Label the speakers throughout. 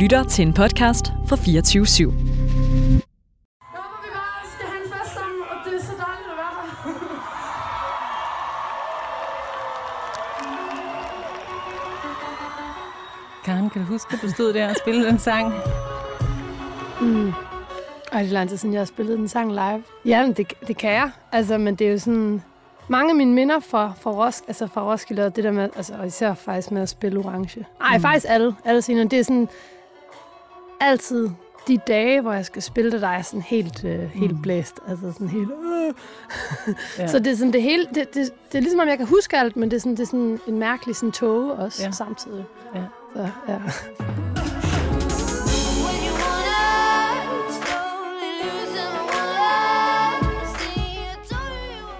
Speaker 1: lytter til en podcast fra 24 /7.
Speaker 2: Jeg håber, vi bare skal have en fest sammen, og det er så dejligt at være her.
Speaker 3: Karen, kan du huske, at du stod der og spillede den sang?
Speaker 4: Mm. Ej, det er lang tid siden, jeg har spillet den sang live. Ja, men det, det kan jeg. Altså, men det er jo sådan... Mange af mine minder fra, fra, Rosk, altså fra Roskilde, og det der med, altså, og især faktisk med at spille orange. Nej, mm. faktisk alle, alle scener. Det er sådan altid de dage, hvor jeg skal spille det, der er sådan helt, øh, helt
Speaker 3: Mm.
Speaker 4: blæst. Altså sådan helt... Øh.
Speaker 3: Ja.
Speaker 4: Så det er sådan det hele... Det, det, det er ligesom, om jeg kan huske alt, men det er sådan, det er sådan en mærkelig sådan tåge også
Speaker 3: ja.
Speaker 4: samtidig.
Speaker 3: Ja.
Speaker 4: Så, ja.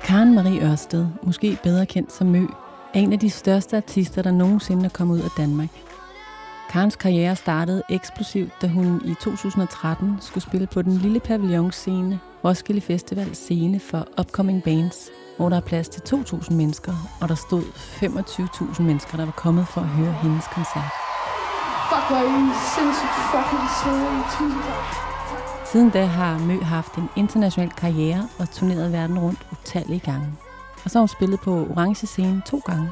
Speaker 3: Karen Marie Ørsted, måske bedre kendt som Mø, er en af de største artister, der nogensinde er kommet ud af Danmark. Karens karriere startede eksplosivt, da hun i 2013 skulle spille på den lille pavilloncene Roskilde Festival scene for upcoming bands, hvor der er plads til 2.000 mennesker, og der stod 25.000 mennesker, der var kommet for at høre hendes koncert.
Speaker 2: Fuck, hvor er I sindssygt fucking søde.
Speaker 3: Siden da har Mø haft en international karriere og turneret verden rundt utallige gange. Og så har hun spillet på Orange Scene to gange.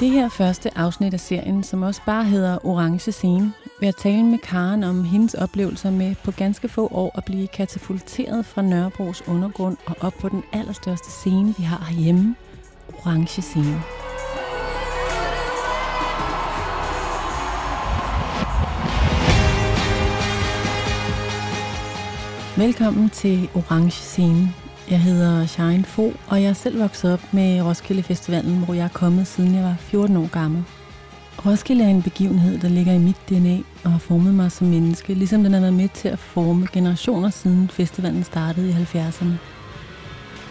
Speaker 3: Det her første afsnit af serien, som også bare hedder Orange Scene, vil jeg tale med Karen om hendes oplevelser med på ganske få år at blive katapulteret fra Nørrebros undergrund og op på den allerstørste scene, vi har herhjemme, Orange Scene. Velkommen til Orange Scene. Jeg hedder Shine Fo, og jeg er selv vokset op med Roskilde Festivalen, hvor jeg er kommet siden jeg var 14 år gammel. Roskilde er en begivenhed, der ligger i mit DNA og har formet mig som menneske, ligesom den har været med til at forme generationer siden festivalen startede i 70'erne.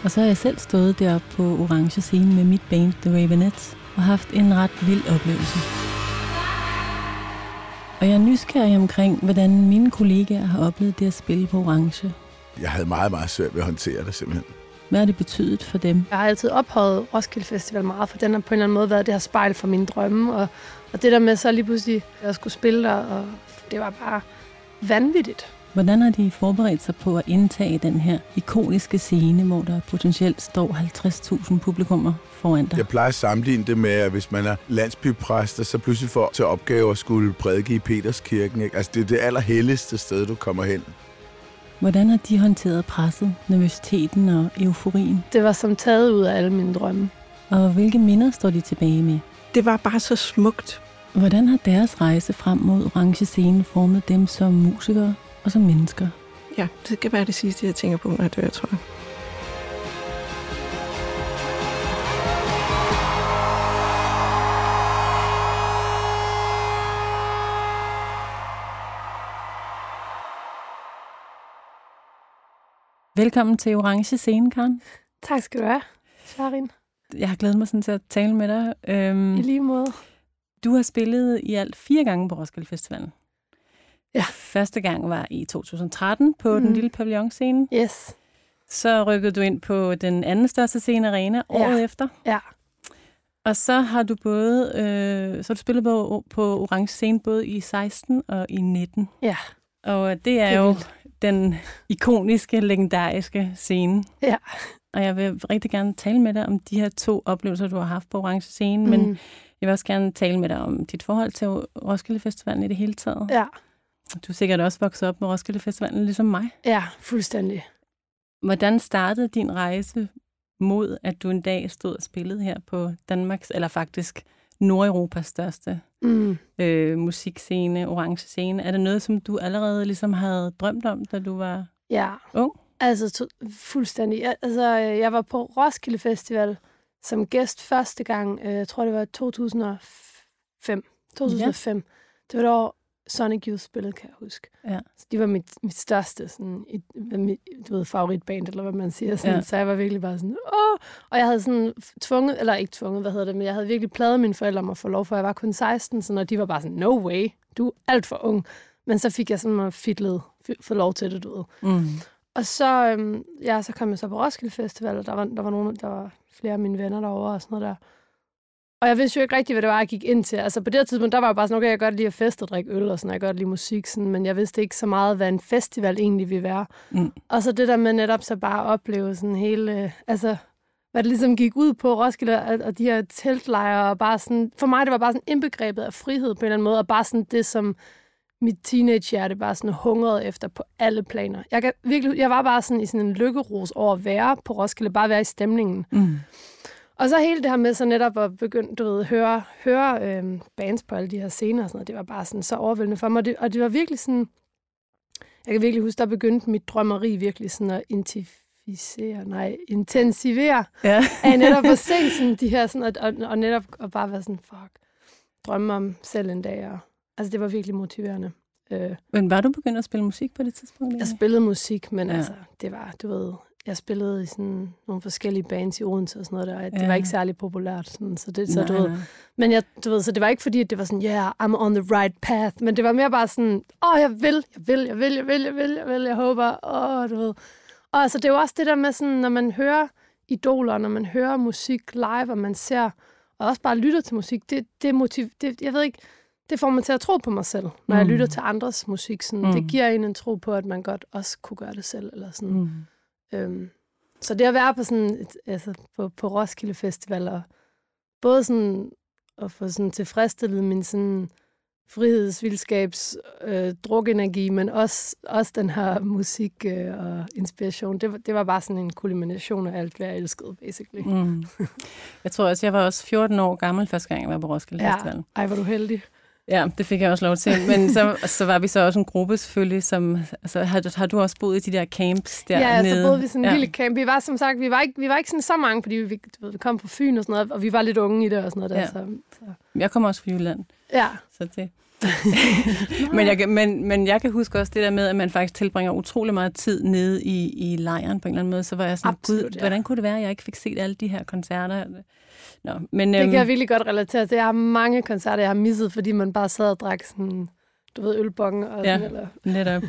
Speaker 3: Og så har jeg selv stået deroppe på Orange Scene med mit band The Ravenettes og haft en ret vild oplevelse. Og jeg er nysgerrig omkring, hvordan mine kollegaer har oplevet det at spille på Orange.
Speaker 5: Jeg havde meget, meget svært ved at håndtere det simpelthen.
Speaker 3: Hvad har det betydet for dem?
Speaker 4: Jeg har altid ophøjet Roskilde Festival meget, for den har på en eller anden måde været det her spejl for mine drømme. Og, og det der med så lige pludselig at skulle spille der, og det var bare vanvittigt.
Speaker 3: Hvordan har de forberedt sig på at indtage den her ikoniske scene, hvor der potentielt står 50.000 publikummer foran dig?
Speaker 5: Jeg plejer at sammenligne det med, at hvis man er landsbypræst, så pludselig får til opgave at skulle prædike i Peterskirken. Ikke? Altså, det er det allerhelligste sted, du kommer hen.
Speaker 3: Hvordan har de håndteret presset, nervøsiteten og euforien?
Speaker 4: Det var som taget ud af alle mine drømme.
Speaker 3: Og hvilke minder står de tilbage med?
Speaker 6: Det var bare så smukt.
Speaker 3: Hvordan har deres rejse frem mod orange scene formet dem som musikere og som mennesker?
Speaker 6: Ja, det kan være det sidste, jeg tænker på, når jeg dør, tror jeg.
Speaker 3: Velkommen til Orange Scene, Karen.
Speaker 4: Tak skal du have, Sharin.
Speaker 3: Jeg har glædet mig sådan til at tale med dig. Øhm,
Speaker 4: I lige måde.
Speaker 3: Du har spillet i alt fire gange på Roskilde Festivalen.
Speaker 4: Ja.
Speaker 3: Første gang var i 2013 på mm. den
Speaker 4: Mhm.
Speaker 3: lille pavilloncene.
Speaker 4: Yes.
Speaker 3: Så rykkede du ind på den anden største scene arena året
Speaker 4: Ja.
Speaker 3: efter.
Speaker 4: Ja.
Speaker 3: Og så har du både øh, så har du spillet på, på Orange Scene både i 16 og i 19.
Speaker 4: Ja.
Speaker 3: Og det er,
Speaker 4: Det er
Speaker 3: jo
Speaker 4: vildt.
Speaker 3: den ikoniske, legendariske scene.
Speaker 4: Ja.
Speaker 3: Og jeg vil rigtig gerne tale med dig om de her to oplevelser, du har haft på Orange Scene, mm. men jeg vil også gerne tale med dig om dit forhold til Roskilde Festivalen i det hele taget.
Speaker 4: Ja,
Speaker 3: Du er sikkert også vokset op med Roskilde Festivalen, ligesom mig.
Speaker 4: ja, fuldstændig.
Speaker 3: Hvordan startede din rejse mod, at du en dag stod og spillede her på Danmarks, eller faktisk Nordeuropas største
Speaker 4: Mm.
Speaker 3: øh, musikscene, orange scene? Er det noget, som du allerede ligesom havde drømt om, da du var
Speaker 4: Ja.
Speaker 3: ung?
Speaker 4: Altså, to, fuldstændig. Jeg, altså, øh, jeg var på Roskilde Festival som gæst første gang, øh, jeg tror det var 2005. 2005. Ja. Det var det år, Sonic Youth spillede, kan jeg huske.
Speaker 3: Ja.
Speaker 4: Så de var mit, mit største sådan, et, mit, du ved, favoritband, eller hvad man siger. Sådan.
Speaker 3: Ja.
Speaker 4: Så jeg var virkelig bare sådan, åh! Og jeg havde sådan tvunget, eller ikke tvunget, hvad hedder det, men jeg havde virkelig pladet mine forældre om at få lov, for jeg var kun 16, så når de var bare sådan, no way, du er alt for ung. Men så fik jeg sådan fitlet, få lov til det, du ved.
Speaker 3: Mm.
Speaker 4: Og så, øhm, ja, så kom jeg så på Roskilde Festival, og der var, der var, nogle, der var flere af mine venner derovre og sådan noget der. Og jeg vidste jo ikke rigtigt, hvad det var, jeg gik ind til. Altså på det her tidspunkt, der var jeg bare sådan, okay, jeg kan godt lide at feste og drikke øl og sådan, jeg kan godt lide musik, sådan, men jeg vidste ikke så meget, hvad en festival egentlig ville være.
Speaker 3: Mm.
Speaker 4: Og så det der med netop så bare at opleve sådan hele, øh, altså hvad det ligesom gik ud på Roskilde, og, og de her teltlejre, og bare sådan, for mig det var bare sådan indbegrebet af frihed på en eller anden måde, og bare sådan det, som mit teenagehjerte bare sådan hungrede efter på alle planer. Jeg, kan virkelig, jeg var bare sådan i sådan en lykkeros over at være på Roskilde, bare være i stemningen.
Speaker 3: Mm.
Speaker 4: Og så hele det her med så netop at begynde, du ved, høre, høre øhm, bands på alle de her scener og sådan noget, det var bare sådan så overvældende for mig. Og det, og det var virkelig sådan, jeg kan virkelig huske, der begyndte mit drømmeri virkelig sådan at intensificere, nej, intensivere,
Speaker 3: Ja.
Speaker 4: af netop at se sådan de her, sådan, og, og, og netop at bare være sådan, fuck, drømme om selv en dag. Og, altså det var virkelig motiverende. Øh,
Speaker 3: Men var du begyndt at spille musik på det tidspunkt?
Speaker 4: jeg spillede musik, men
Speaker 3: ja.
Speaker 4: altså, det var, du ved, jeg spillede i sådan nogle forskellige bands i Odense og sådan noget der, og det
Speaker 3: Ja.
Speaker 4: var ikke særlig populært. Sådan, så det, så,
Speaker 3: Nej,
Speaker 4: du ved,
Speaker 3: nej.
Speaker 4: men jeg, du ved, så det var ikke fordi, at det var sådan, yeah, I'm on the right path, men det var mere bare sådan, åh, oh, jeg vil, jeg vil, jeg vil, jeg vil, jeg vil, jeg vil, jeg håber, åh, oh, du ved. Og altså, det er jo også det der med sådan, når man hører idoler, når man hører musik live, og man ser, og også bare lytter til musik, det, det motiv, det, jeg ved ikke, det får man til at tro på mig selv, når mm. jeg lytter til andres musik. Sådan,
Speaker 3: mm.
Speaker 4: Det giver en en tro på, at man godt også kunne gøre det selv. Eller sådan.
Speaker 3: Mm.
Speaker 4: Øhm, så det at være på sådan et, altså på, på Roskilde Festival, og både sådan at få sådan tilfredsstillet min sådan frihedsvildskabs øh, drukenergi, men også, også den her musik øh, og inspiration. Det var, det var bare sådan en kulmination af alt, hvad jeg elskede, basically.
Speaker 3: Mm. Jeg tror også, jeg var også 14 år gammel første gang, jeg var på Roskilde
Speaker 4: Ja.
Speaker 3: Festival.
Speaker 4: Ej, var du heldig.
Speaker 3: Ja, det fik jeg også lov til. Men så, så var vi så også en gruppe selvfølgelig, som... Altså, har, har du også boet i de der camps
Speaker 4: Ja,
Speaker 3: dernede?
Speaker 4: så boede vi sådan en
Speaker 3: ja.
Speaker 4: lille camp. Vi var som sagt, vi var ikke, vi var ikke sådan så mange, fordi vi, du ved, vi kom fra Fyn og sådan noget, og vi var lidt unge i det og sådan noget der.
Speaker 3: Ja.
Speaker 4: Så, så.
Speaker 3: Jeg kommer også fra Jylland,
Speaker 4: ja.
Speaker 3: så det... men, jeg, kan- men, men jeg kan huske også det der med, at man faktisk tilbringer utrolig meget tid nede i, i lejren på en eller anden måde. Så var jeg sådan,
Speaker 4: Absolut,
Speaker 3: gud,
Speaker 4: ja.
Speaker 3: hvordan kunne det være, at jeg ikke fik set alle de her koncerter? Nå, men,
Speaker 4: Det
Speaker 3: øhm,
Speaker 4: kan jeg virkelig godt relatere til. Jeg har mange koncerter, jeg har misset, fordi man bare sad og drak sådan, du ved, ølbong og
Speaker 3: Ja.
Speaker 4: sådan, eller...
Speaker 3: Netop.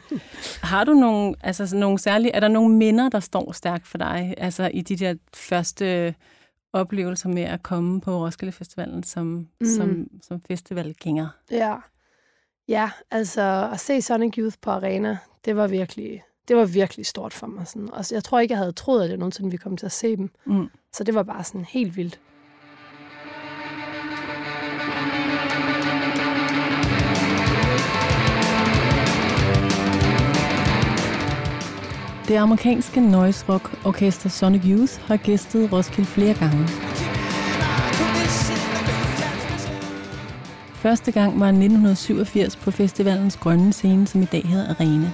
Speaker 3: Har du nogle, altså nogle særlige, er der nogle minder, der står stærkt for dig, altså i de der første oplevelser med at komme på Roskilde Festivalen som. Mm. som, som festivalgænger?
Speaker 4: Ja. Ja, altså at se Sonic Youth på arena, det var virkelig, det var virkelig stort for mig. Sådan. Og jeg tror ikke, jeg havde troet, at jeg nogensinde ville komme til at se dem.
Speaker 3: Mm.
Speaker 4: Så det var bare sådan helt vildt.
Speaker 3: Det amerikanske noise rock orkester Sonic Youth har gæstet Roskilde flere gange. Første gang var i 1987 på festivalens grønne scene, som i dag hedder Arena.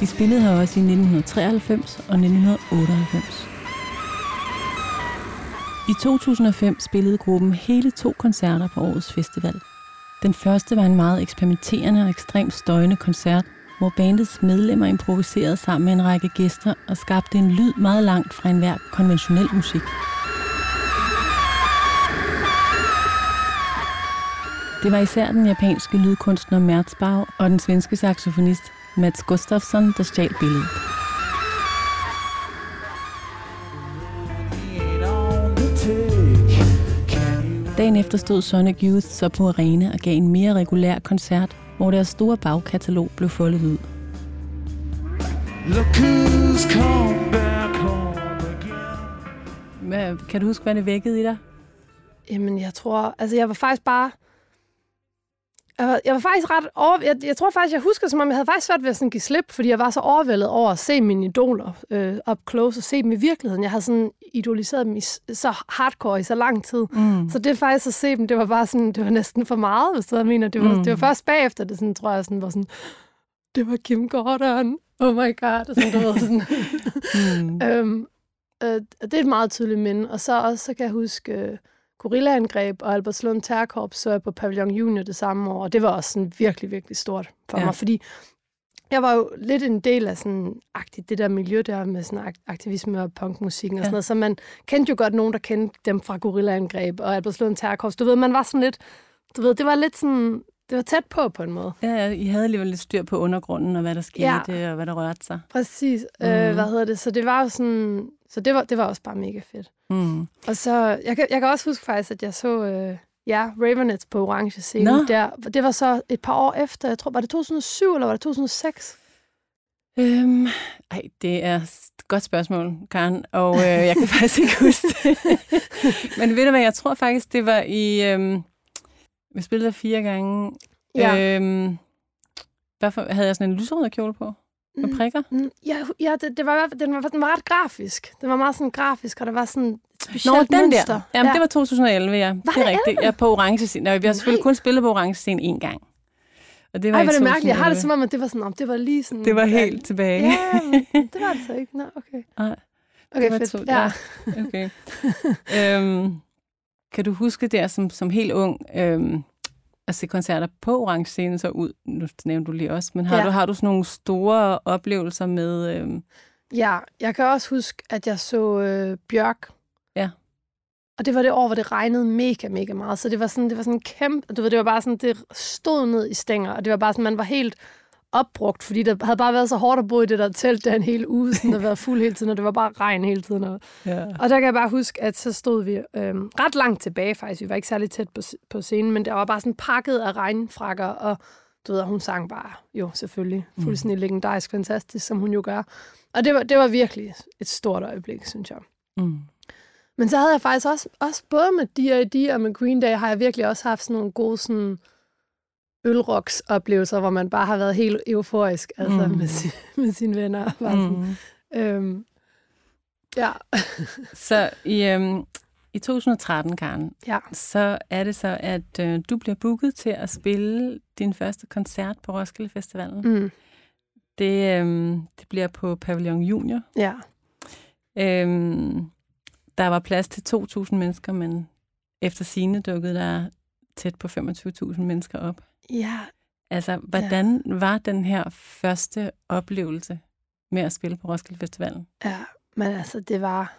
Speaker 3: De spillede her også i 1993 og 1998. I 2005 spillede gruppen hele to koncerter på årets festival. Den første var en meget eksperimenterende og ekstremt støjende koncert, hvor bandets medlemmer improviserede sammen med en række gæster og skabte en lyd meget langt fra enhver konventionel musik. Det var især den japanske lydkunstner Merzbau og den svenske saxofonist Mats Gustafsson, der stjal billedet. Dagen efter stod Sonic Youth så på arena og gav en mere regulær koncert, hvor deres store bagkatalog blev foldet ud. Hvad, kan du huske, hvad det vækkede i dig?
Speaker 4: Jamen, jeg tror... Altså, jeg var faktisk bare... Jeg var, jeg var faktisk ret over... Jeg, jeg tror faktisk, jeg husker, som om jeg havde faktisk svært ved at sådan give slip, fordi jeg var så overvældet over at se mine idoler øh, up close og se dem i virkeligheden. Jeg havde sådan idoliseret dem i, så hardcore i så lang tid.
Speaker 3: Mm.
Speaker 4: Så det faktisk at se dem, det var bare sådan, det var næsten for meget, hvis du jeg mener. Det var,
Speaker 3: mm.
Speaker 4: det var først bagefter, det sådan, tror jeg, sådan, var sådan, det var Kim Gordon. Oh my god. Og sådan, du ved, sådan.
Speaker 3: Mm.
Speaker 4: øhm, øh, det er et meget tydeligt minde. Og så også, så kan jeg huske øh, Gorillaangreb og Albertslund Terkorps, så jeg på Pavillon Junior det samme år. Og det var også sådan virkelig, virkelig stort for
Speaker 3: Ja.
Speaker 4: mig, fordi jeg var jo lidt en del af sådan agtigt, det der miljø der med sådan ak- aktivisme og punkmusikken og
Speaker 3: Ja.
Speaker 4: sådan noget. Så man kendte jo godt nogen, der kendte dem fra Gorillaangreb og Albertslund Terkorps. Du ved, man var sådan lidt, du ved, det var lidt sådan, det var tæt på på en måde.
Speaker 3: Ja, I havde alligevel lidt styr på undergrunden og hvad der skete
Speaker 4: Ja.
Speaker 3: og hvad der rørte sig.
Speaker 4: Præcis. Mm.
Speaker 3: Mhm.
Speaker 4: Øh, hvad hedder det? Så det var jo sådan... så det var, det var også bare mega fedt.
Speaker 3: Mm.
Speaker 4: Og så, jeg kan, jeg kan også huske faktisk, at jeg så, øh, ja, Ravenets på Orange Scene
Speaker 3: Nå.
Speaker 4: der. Det var så et par år efter, jeg tror, var det 2007 eller var det 2006?
Speaker 3: Øhm, ej, det er et godt spørgsmål, Karen, og øh, jeg kan faktisk ikke huske det. Men ved du hvad, jeg tror faktisk, det var i... Øhm, vi spillede der fire gange.
Speaker 4: Ja.
Speaker 3: Øhm, hvorfor havde jeg sådan en lyserød kjole på? Med prikker?
Speaker 4: Mm, Ja, ja det, det var, den, var, den var ret grafisk. Den var meget sådan grafisk, og der var sådan specielt
Speaker 3: Nå, den
Speaker 4: mønster.
Speaker 3: der. Jamen, ja. det var 2011, ja.
Speaker 4: Var
Speaker 3: det er rigtigt. Ja, på orange scene. Nå, vi har selvfølgelig kun spillet på orange scene én gang. Og det var
Speaker 4: Ej, er det mærkeligt. Jeg har det
Speaker 3: 2011.
Speaker 4: som om, at det var sådan, om det var lige sådan...
Speaker 3: Det var helt tilbage.
Speaker 4: Ja, det var det så ikke. Nå, okay.
Speaker 3: Nej.
Speaker 4: Okay,
Speaker 3: var
Speaker 4: fedt.
Speaker 3: to-
Speaker 4: ja.
Speaker 3: ja. Okay. øhm, kan du huske der som, som helt ung øhm, at se koncerter på orange scene så ud? Nu nævnte du lige også, men har,
Speaker 4: Ja.
Speaker 3: du, har du sådan nogle store oplevelser med... Øhm,
Speaker 4: Ja, jeg kan også huske, at jeg så øh, Bjørk.
Speaker 3: Ja.
Speaker 4: Og det var det år, hvor det regnede mega, mega meget. Så det var sådan, det var sådan kæmpe... Du ved, det var bare sådan, det stod ned i stænger, og det var bare sådan, man var helt opbrugt, fordi det havde bare været så hårdt at bo i det der telt der en hel uge, sådan der været fuld hele tiden, og det var bare regn hele tiden. Og,
Speaker 3: ja.
Speaker 4: og der kan jeg bare huske, at så stod vi øhm, ret langt tilbage faktisk. Vi var ikke særlig tæt på, på scenen, men der var bare sådan pakket af regnfrakker, og du ved, hun sang bare, jo selvfølgelig, fuldstændig legendarisk, fantastisk, som hun jo gør. Og det var, det var virkelig et stort øjeblik, synes jeg.
Speaker 3: Mm.
Speaker 4: Men så havde jeg faktisk også, også både med D.I.D. og med Green Day, har jeg virkelig også haft sådan nogle gode sådan, ølroks oplevelser, hvor man bare har været helt euforisk altså,
Speaker 3: Mm.
Speaker 4: med, sin, med sine venner. og Bare sådan,
Speaker 3: Mm.
Speaker 4: øhm, ja,
Speaker 3: Så i, øhm, i 2013, Karen,
Speaker 4: ja.
Speaker 3: så er det så, at øh, du bliver booket til at spille din første koncert på Roskilde Festivalen.
Speaker 4: Mm,
Speaker 3: Det, øhm, det bliver på Pavillon Junior.
Speaker 4: ja.
Speaker 3: Øhm, der var plads til 2.000 mennesker, men efter sine dukkede der tæt på 25.000 mennesker op.
Speaker 4: Ja,
Speaker 3: Altså, hvordan ja. var den her første oplevelse med at spille på Roskilde Festivalen?
Speaker 4: Ja, men altså, det var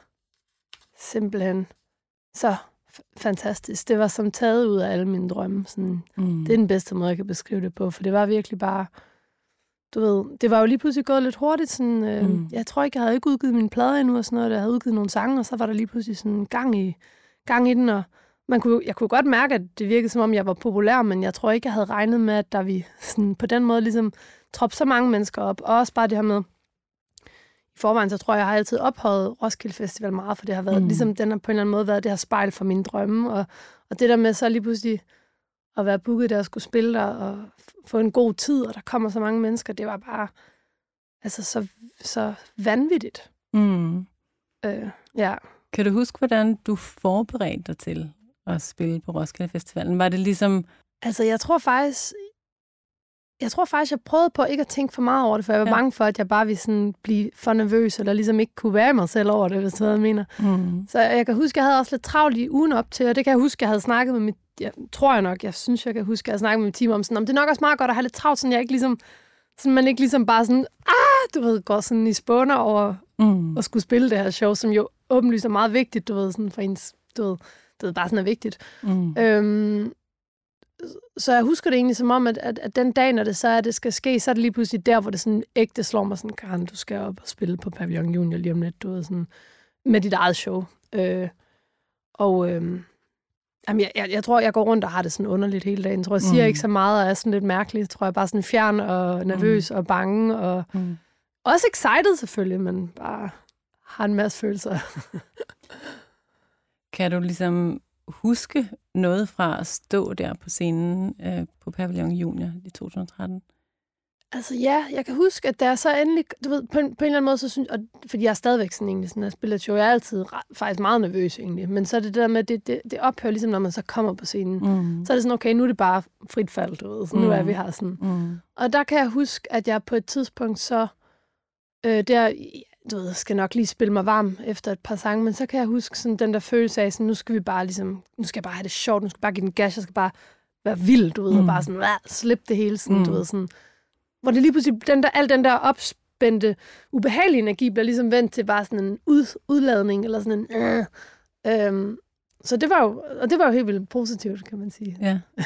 Speaker 4: simpelthen så fantastisk. Det var som taget ud af alle mine drømme. Sådan,
Speaker 3: Mm.
Speaker 4: det er den bedste måde, jeg kan beskrive det på, for det var virkelig bare, du ved, det var jo lige pludselig gået lidt hurtigt. Sådan, øh,
Speaker 3: mm.
Speaker 4: Jeg tror ikke, jeg havde ikke udgivet min plade endnu og sådan noget. Jeg havde udgivet nogle sange, og så var der lige pludselig sådan gang i, gang i den, og man kunne, jeg kunne godt mærke, at det virkede som om, jeg var populær, men jeg tror ikke, jeg havde regnet med, at der vi sådan, på den måde ligesom troppe så mange mennesker op. Og også bare det her med, i forvejen, så tror jeg, jeg har altid ophøjet Roskilde Festival meget, for det har været,
Speaker 3: Mm.
Speaker 4: ligesom den har på en eller anden måde været det her spejl for mine drømme, og, og det der med så lige pludselig at være booket der og skulle spille der, og få en god tid, og der kommer så mange mennesker, det var bare altså så, så vanvittigt.
Speaker 3: Mm.
Speaker 4: Øh, ja.
Speaker 3: Kan du huske, hvordan du forberedte dig til at spille på Roskilde Festivalen? Var det ligesom...
Speaker 4: Altså, jeg tror faktisk, jeg tror faktisk, jeg prøvede på ikke at tænke for meget over det, for jeg var
Speaker 3: Ja.
Speaker 4: bange for, at jeg bare ville sådan blive for nervøs, eller ligesom ikke kunne være mig selv over det, hvis du hvad jeg mener.
Speaker 3: Mm.
Speaker 4: Så jeg kan huske, jeg havde også lidt travlt i ugen op til, og det kan jeg huske, jeg havde snakket med mit, jeg tror jeg nok, jeg synes, jeg kan huske, jeg havde snakket med mit team om sådan, om det er nok også meget godt at have lidt travlt, sådan jeg ikke ligesom, sådan man ikke ligesom bare sådan, ah, du ved, går sådan i spåner over
Speaker 3: Mm.
Speaker 4: at skulle spille det her show, som jo åbenlyst er meget vigtigt, du ved, sådan for ens, du ved, det er bare sådan er vigtigt.
Speaker 3: Mm.
Speaker 4: Øhm, så jeg husker det egentlig som om, at, at, at den dag, når det så er, at det skal ske, så er det lige pludselig der, hvor det sådan ægte slår mig sådan, Karen, du skal op og spille på Pavillon Junior lige om lidt, du ved, sådan, med dit eget show. Øh, og øhm, jamen, jeg, jeg, jeg tror, jeg går rundt og har det sådan underligt hele dagen. Jeg tror, jeg siger
Speaker 3: mm.
Speaker 4: ikke så meget, og er sådan lidt mærkelig. Jeg tror, jeg er bare sådan fjern og nervøs mm. og bange, og
Speaker 3: Mm.
Speaker 4: også excited selvfølgelig, men bare har en masse følelser.
Speaker 3: Kan du ligesom huske noget fra at stå der på scenen øh, på Pavillon Junior i 2013?
Speaker 4: Altså ja, jeg kan huske, at der så endelig, du ved, på en, på en eller anden måde, så synes og, fordi jeg er stadigvæk sådan egentlig, sådan, at spille et show, jeg er altid faktisk meget nervøs egentlig, men så er det der med, det, det, det ophører ligesom, når man så kommer på scenen.
Speaker 3: Mm.
Speaker 4: Så er det sådan, okay, nu er det bare frit fald, du ved, så nu er
Speaker 3: Mm.
Speaker 4: vi her sådan.
Speaker 3: Mm.
Speaker 4: Og der kan jeg huske, at jeg på et tidspunkt så, øh, der, du ved, skal nok lige spille mig varm efter et par sange, men så kan jeg huske sådan den der følelse af, sådan, nu skal vi bare ligesom, nu skal jeg bare have det sjovt, nu skal jeg bare give den gas, jeg skal bare være vild, du ved, mm. og bare sådan, slippe det hele, sådan, mm. du ved, sådan, hvor det lige pludselig, den der, al den der opspændte, ubehagelige energi bliver ligesom vendt til bare sådan en ud, udladning, eller sådan en, øh, øhm, så det var jo, og det var jo helt vildt positivt, kan man sige.
Speaker 3: Ja.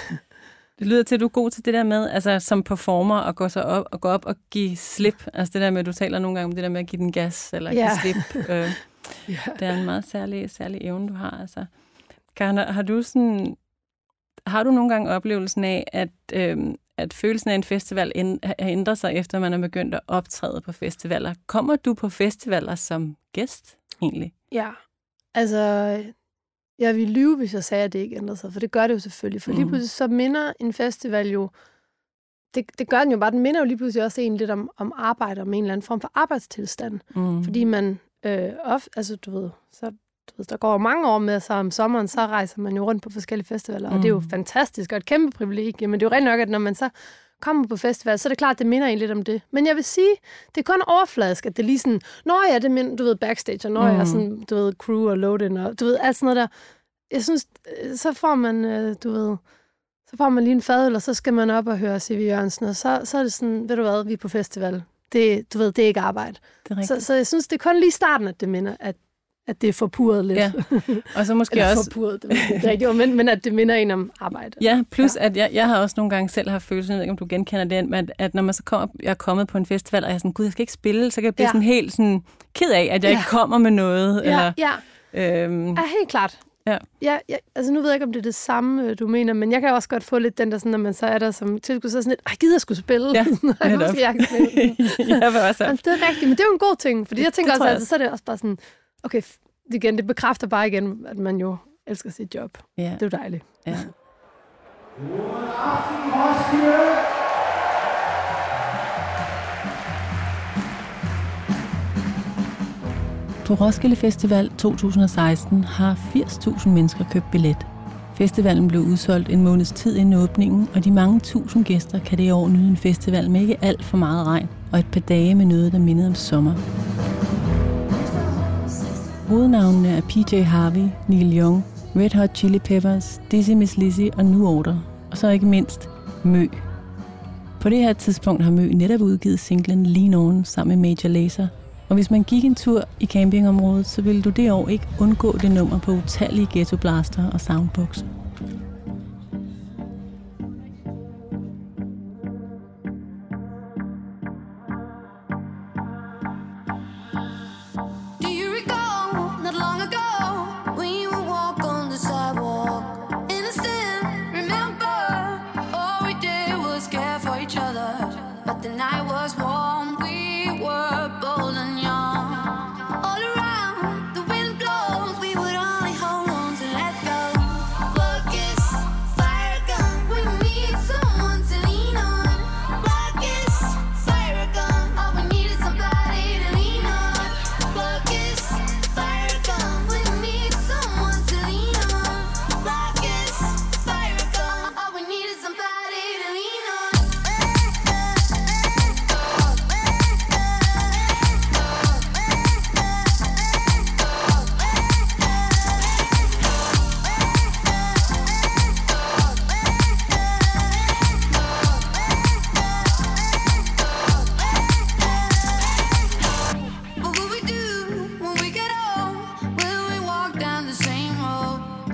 Speaker 3: Det lyder til, at du er god til det der med, altså som performer, at gå, så op, og gå op og give slip. Altså det der med, at du taler nogle gange om det der med at give den gas, eller
Speaker 4: Ja.
Speaker 3: give slip. Øh,
Speaker 4: Ja.
Speaker 3: Det er en meget særlig, særlig evne, du har. Altså. Karen, har du sådan... Har du nogle gange oplevelsen af, at, øhm, at følelsen af en festival ænd- har ændret sig, efter man er begyndt at optræde på festivaler? Kommer du på festivaler som gæst, egentlig?
Speaker 4: Ja, altså, jeg ville lyve, hvis jeg sagde, at det ikke ændrede sig, for det gør det jo selvfølgelig. For lige
Speaker 3: Mhm.
Speaker 4: pludselig så minder en festival jo, det, det gør den jo bare, den minder jo lige pludselig også en lidt om, om arbejde, om en eller anden form for arbejdstilstand.
Speaker 3: Mm.
Speaker 4: Fordi man øh, ofte, altså du ved, så, du ved, der går mange år med, så om sommeren, så rejser man jo rundt på forskellige festivaler, og det er jo
Speaker 3: Mm.
Speaker 4: fantastisk og et kæmpe privilegie, men det er jo rent nok, at når man så kommer på festival, så er det klart, at det minder en lidt om det. Men jeg vil sige, det er kun overfladisk, at det er lige sådan, når ja, det minder, du ved, backstage, og når jeg
Speaker 3: Mm.
Speaker 4: er sådan, du ved, crew og load og du ved, alt sådan noget der. Jeg synes, øh, så får man, øh, du ved, så får man lige en fadøl, og så skal man op og høre C.V. Jørgensen, og så, så er det sådan, ved du hvad, vi er på festival. Det, du ved, det er ikke arbejde.
Speaker 3: Det er
Speaker 4: Så, så jeg synes, det er kun lige starten, at det minder, at, at det er forpurret lidt.
Speaker 3: Ja. Og så måske
Speaker 4: Eller
Speaker 3: også...
Speaker 4: forpurret, det er ikke rigtigt, men, men at det minder en om arbejde.
Speaker 3: Ja, plus ja. at jeg, jeg har også nogle gange selv haft følelsen, jeg ved ikke, om du genkender det, at, at når man så kommer, jeg er kommet på en festival, og jeg er sådan, gud, jeg skal ikke spille, så kan jeg blive
Speaker 4: Ja.
Speaker 3: sådan helt sådan ked af, at jeg
Speaker 4: Ja.
Speaker 3: ikke kommer med noget.
Speaker 4: ja,
Speaker 3: eller,
Speaker 4: ja,
Speaker 3: øhm,
Speaker 4: ja, helt klart.
Speaker 3: Ja.
Speaker 4: Ja, ja, altså nu ved jeg ikke, om det er det samme, øh, du mener, men jeg kan også godt få lidt den der, sådan, når man så er der som tilskud, så er sådan lidt, ej, gider jeg skulle spille?
Speaker 3: Ja,
Speaker 4: Ej,
Speaker 3: netop.
Speaker 4: måske jeg kan spille.
Speaker 3: jeg vil også
Speaker 4: Jamen, det er rigtigt, men det er jo en god ting, fordi jeg tænker
Speaker 3: Det
Speaker 4: også,
Speaker 3: jeg
Speaker 4: altså, så er det også bare sådan, okay, f- igen, det bekræfter bare igen, at man jo elsker sit job.
Speaker 3: ja,
Speaker 4: Det er jo dejligt.
Speaker 3: ja. På Roskilde Festival 2016 har 80.000 mennesker købt billet. Festivalen blev udsolgt en måneds tid inden åbningen, og de mange tusind gæster kan det i år nyde en festival med ikke alt for meget regn, og et par dage med noget, der mindede om sommer. Hovednavnene er PJ Harvey, Neil Young, Red Hot Chili Peppers, Dizzy Miss Lizzy og New Order. Og så ikke mindst Mø. På det her tidspunkt har Mø netop udgivet singlen Lean On sammen med Major Lazer. Og hvis man gik en tur i campingområdet, så ville du det år ikke undgå det nummer på utallige ghettoblaster og soundboxer.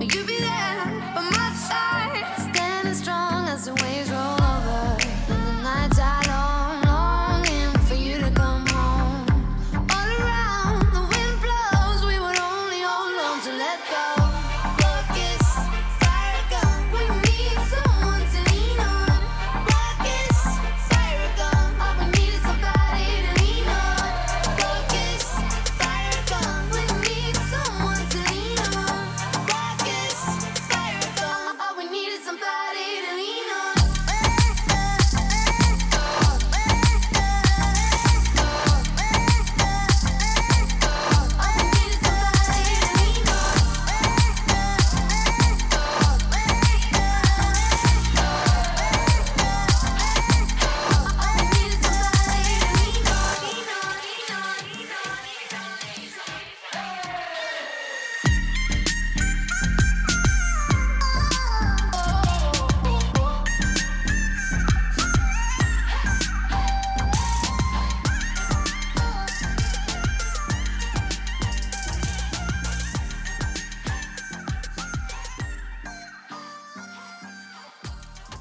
Speaker 7: Road? Will you be there by my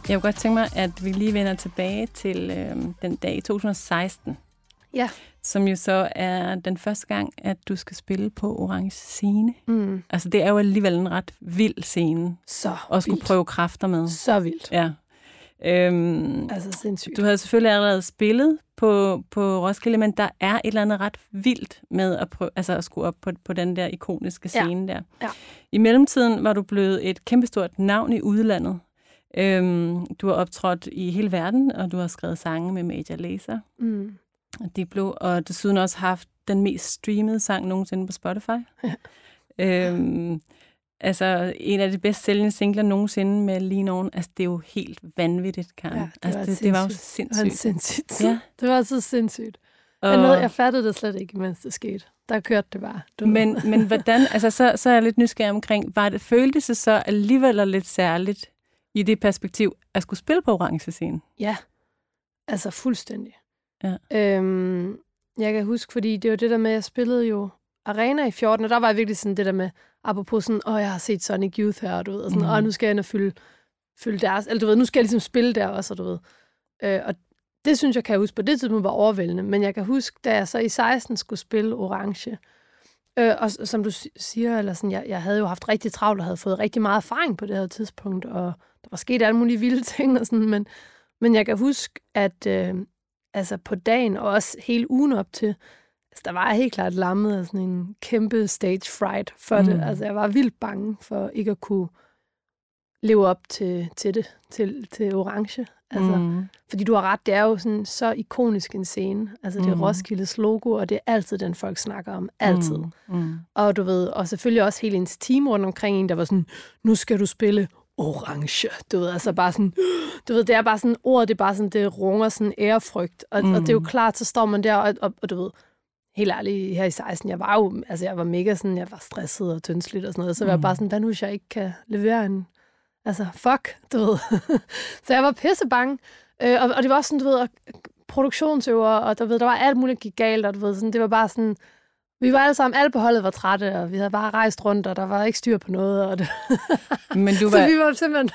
Speaker 3: Jeg kunne godt tænke mig, at vi lige vender tilbage til øh, den dag i 2016.
Speaker 4: Ja.
Speaker 3: som jo så er den første gang, at du skal spille på Orange Scene.
Speaker 4: Mm.
Speaker 3: Altså, det er jo alligevel en ret vild scene
Speaker 4: Så
Speaker 3: at skulle
Speaker 4: vildt.
Speaker 3: prøve kræfter med.
Speaker 4: Så vildt.
Speaker 3: Ja. Øhm,
Speaker 4: Altså sindssygt.
Speaker 3: du havde selvfølgelig allerede spillet på, på Roskilde, men der er et eller andet ret vildt med at, prøve, altså at skulle op på, på den der ikoniske
Speaker 4: Ja.
Speaker 3: scene der.
Speaker 4: Ja.
Speaker 3: I mellemtiden var du blevet et kæmpestort navn i udlandet. Øhm, du har optrådt i hele verden, og du har skrevet sange med Major Lazer.
Speaker 4: Mm.
Speaker 3: Og Diplo, og desuden også haft den mest streamede sang nogensinde på Spotify.
Speaker 4: Ja.
Speaker 3: Øhm, altså, en af de bedst sælgende singler nogensinde med Lean On. Altså, det er jo helt vanvittigt, Karen.
Speaker 4: Ja, det
Speaker 3: altså,
Speaker 4: var
Speaker 3: det, det var jo
Speaker 4: sindssygt. Det var
Speaker 3: sindssygt. Ja.
Speaker 4: Det var så sindssygt.
Speaker 3: Og,
Speaker 4: Jeg, nåede, jeg fattede det slet ikke, mens det skete. Der kørte det bare. Du
Speaker 3: men, men hvordan, altså, så, så er jeg lidt nysgerrig omkring, var det, føltes det så alligevel lidt særligt i det perspektiv, at skulle spille på orange scene?
Speaker 4: Ja, altså fuldstændig.
Speaker 3: Ja.
Speaker 4: Øhm, jeg kan huske, fordi det var det der med, at jeg spillede jo Arena i 14, og der var jeg virkelig sådan det der med, apropos sådan, åh, jeg har set Sonic Youth her, du ved, og sådan, åh, nu skal jeg ind og fylde, fylde deres, eller du ved, nu skal jeg ligesom spille der også, og du ved. Øh, og det synes jeg, kan jeg huske, på det tidspunkt var overvældende, men jeg kan huske, da jeg så i 16 skulle spille Orange, øh, og som du si- siger, eller sådan, jeg, jeg havde jo haft rigtig travlt, og havde fået rigtig meget erfaring på det her tidspunkt, og der var sket alle mulige vilde ting, og sådan, men, men jeg kan huske, at øh, altså på dagen, og også hele ugen op til, altså der var jeg helt klart lammet af sådan en kæmpe stage fright for mm. det.
Speaker 3: Mm.
Speaker 4: Altså jeg var vildt bange for ikke at kunne leve op til, til det, til, til Orange. Altså, mm.
Speaker 3: mm.
Speaker 4: Fordi du har ret, det er jo sådan så ikonisk en scene. Altså det er
Speaker 3: Mm.
Speaker 4: Roskildes logo, og det er altid den, folk snakker om. Altid.
Speaker 3: Mm. Mm.
Speaker 4: Og du ved, og selvfølgelig også hele ens team rundt omkring en, der var sådan, nu skal du spille orange. Du ved, altså bare sådan, du ved, det er bare sådan, ordet, det er bare sådan, det runger sådan ærefrygt. Og, mm. og det er jo
Speaker 3: Mm.
Speaker 4: klart, så står man der, og, og, og du ved, helt ærligt, her i 16, jeg var jo, altså jeg var mega sådan, jeg var stresset og tyndsligt og sådan noget, så var jeg
Speaker 3: Mm.
Speaker 4: bare sådan, hvad nu, hvis jeg ikke kan levere en, altså fuck, du ved. så jeg var pisse bange. Øh, og, og det var også sådan, du ved, produktionsøver, og du ved, der var alt muligt, gik galt, og du ved, sådan, det var bare sådan, vi var alle sammen, alle på holdet var trætte, og vi havde bare rejst rundt, og der var ikke styr på noget. Og det,
Speaker 3: Men du
Speaker 4: så
Speaker 3: var,
Speaker 4: vi var simpelthen...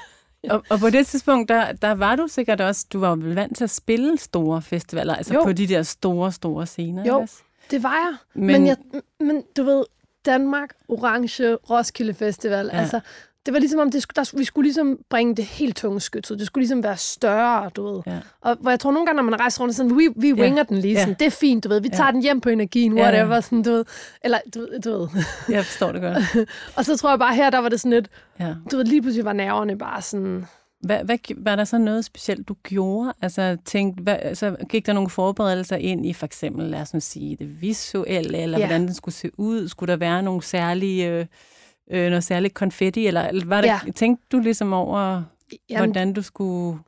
Speaker 3: Og, og på det tidspunkt, der, der var du sikkert også, du var jo vel vant til at spille store festivaler, altså
Speaker 4: Jo.
Speaker 3: på de der store, store scener.
Speaker 4: Jo.
Speaker 3: også?
Speaker 4: Det var jeg. Men,
Speaker 3: Men-
Speaker 4: jeg, men du ved, Danmark, Orange, Roskilde Festival. Ja. altså, det var ligesom om, det der, vi skulle ligesom bringe det helt tunge skyts ud. Det skulle ligesom være større, du ved.
Speaker 3: Ja.
Speaker 4: Og hvor jeg tror nogle gange, når man rejser rundt, sådan, vi, vi
Speaker 3: Ja.
Speaker 4: winger den lige
Speaker 3: Ja.
Speaker 4: sådan, det er fint, du ved. Vi tager
Speaker 3: Ja.
Speaker 4: den hjem på energien,
Speaker 3: Ja, ja.
Speaker 4: whatever, sådan, du ved. Eller, du, du ved.
Speaker 3: Jeg forstår det godt.
Speaker 4: Og så tror jeg bare her, der var det sådan lidt,
Speaker 3: Ja.
Speaker 4: du ved, lige pludselig var nerverne bare sådan,
Speaker 3: Hvad, hvad, var der så noget specielt, du gjorde? Altså, tænkt, hvad, altså, gik der nogle forberedelser ind i for eksempel, lad os nu sige, det visuelle, eller
Speaker 4: ja.
Speaker 3: hvordan den skulle se ud? Skulle der være nogle særlige, øh, øh, noget særligt konfetti, eller, var der,
Speaker 4: Ja.
Speaker 3: tænkte du ligesom over,
Speaker 4: jamen,
Speaker 3: hvordan du skulle,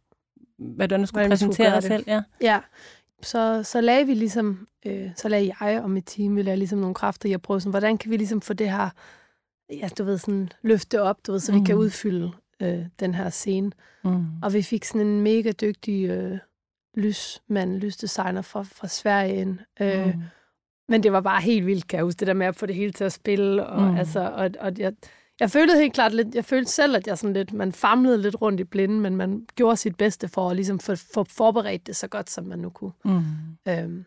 Speaker 3: hvordan du skulle
Speaker 4: Hvordan vi skulle
Speaker 3: præsentere dig
Speaker 4: det.
Speaker 3: selv? Ja.
Speaker 4: Ja, så, så lagde vi ligesom, øh, så lagde jeg og mit team, vi lagde ligesom nogle kræfter i at prøve sådan, hvordan kan vi ligesom få det her, ja, du ved, sådan løfte op, du ved, så mm. vi kan
Speaker 3: Mhm.
Speaker 4: udfylde øh, den her scene.
Speaker 3: Mm.
Speaker 4: Og vi fik sådan en mega dygtig øh, lysmand, lysdesigner fra, fra Sverige ind. Øh,
Speaker 3: Mm.
Speaker 4: Men det var bare helt vildt, kan jeg huske, det der med at få det hele til at spille. Og, mm. Altså, og, og jeg, jeg følte helt klart lidt, jeg følte selv, at jeg sådan lidt, man famlede lidt rundt i blinden, men man gjorde sit bedste for at ligesom få, få forberedt det så godt, som man nu kunne.
Speaker 3: Mm.
Speaker 4: Øhm,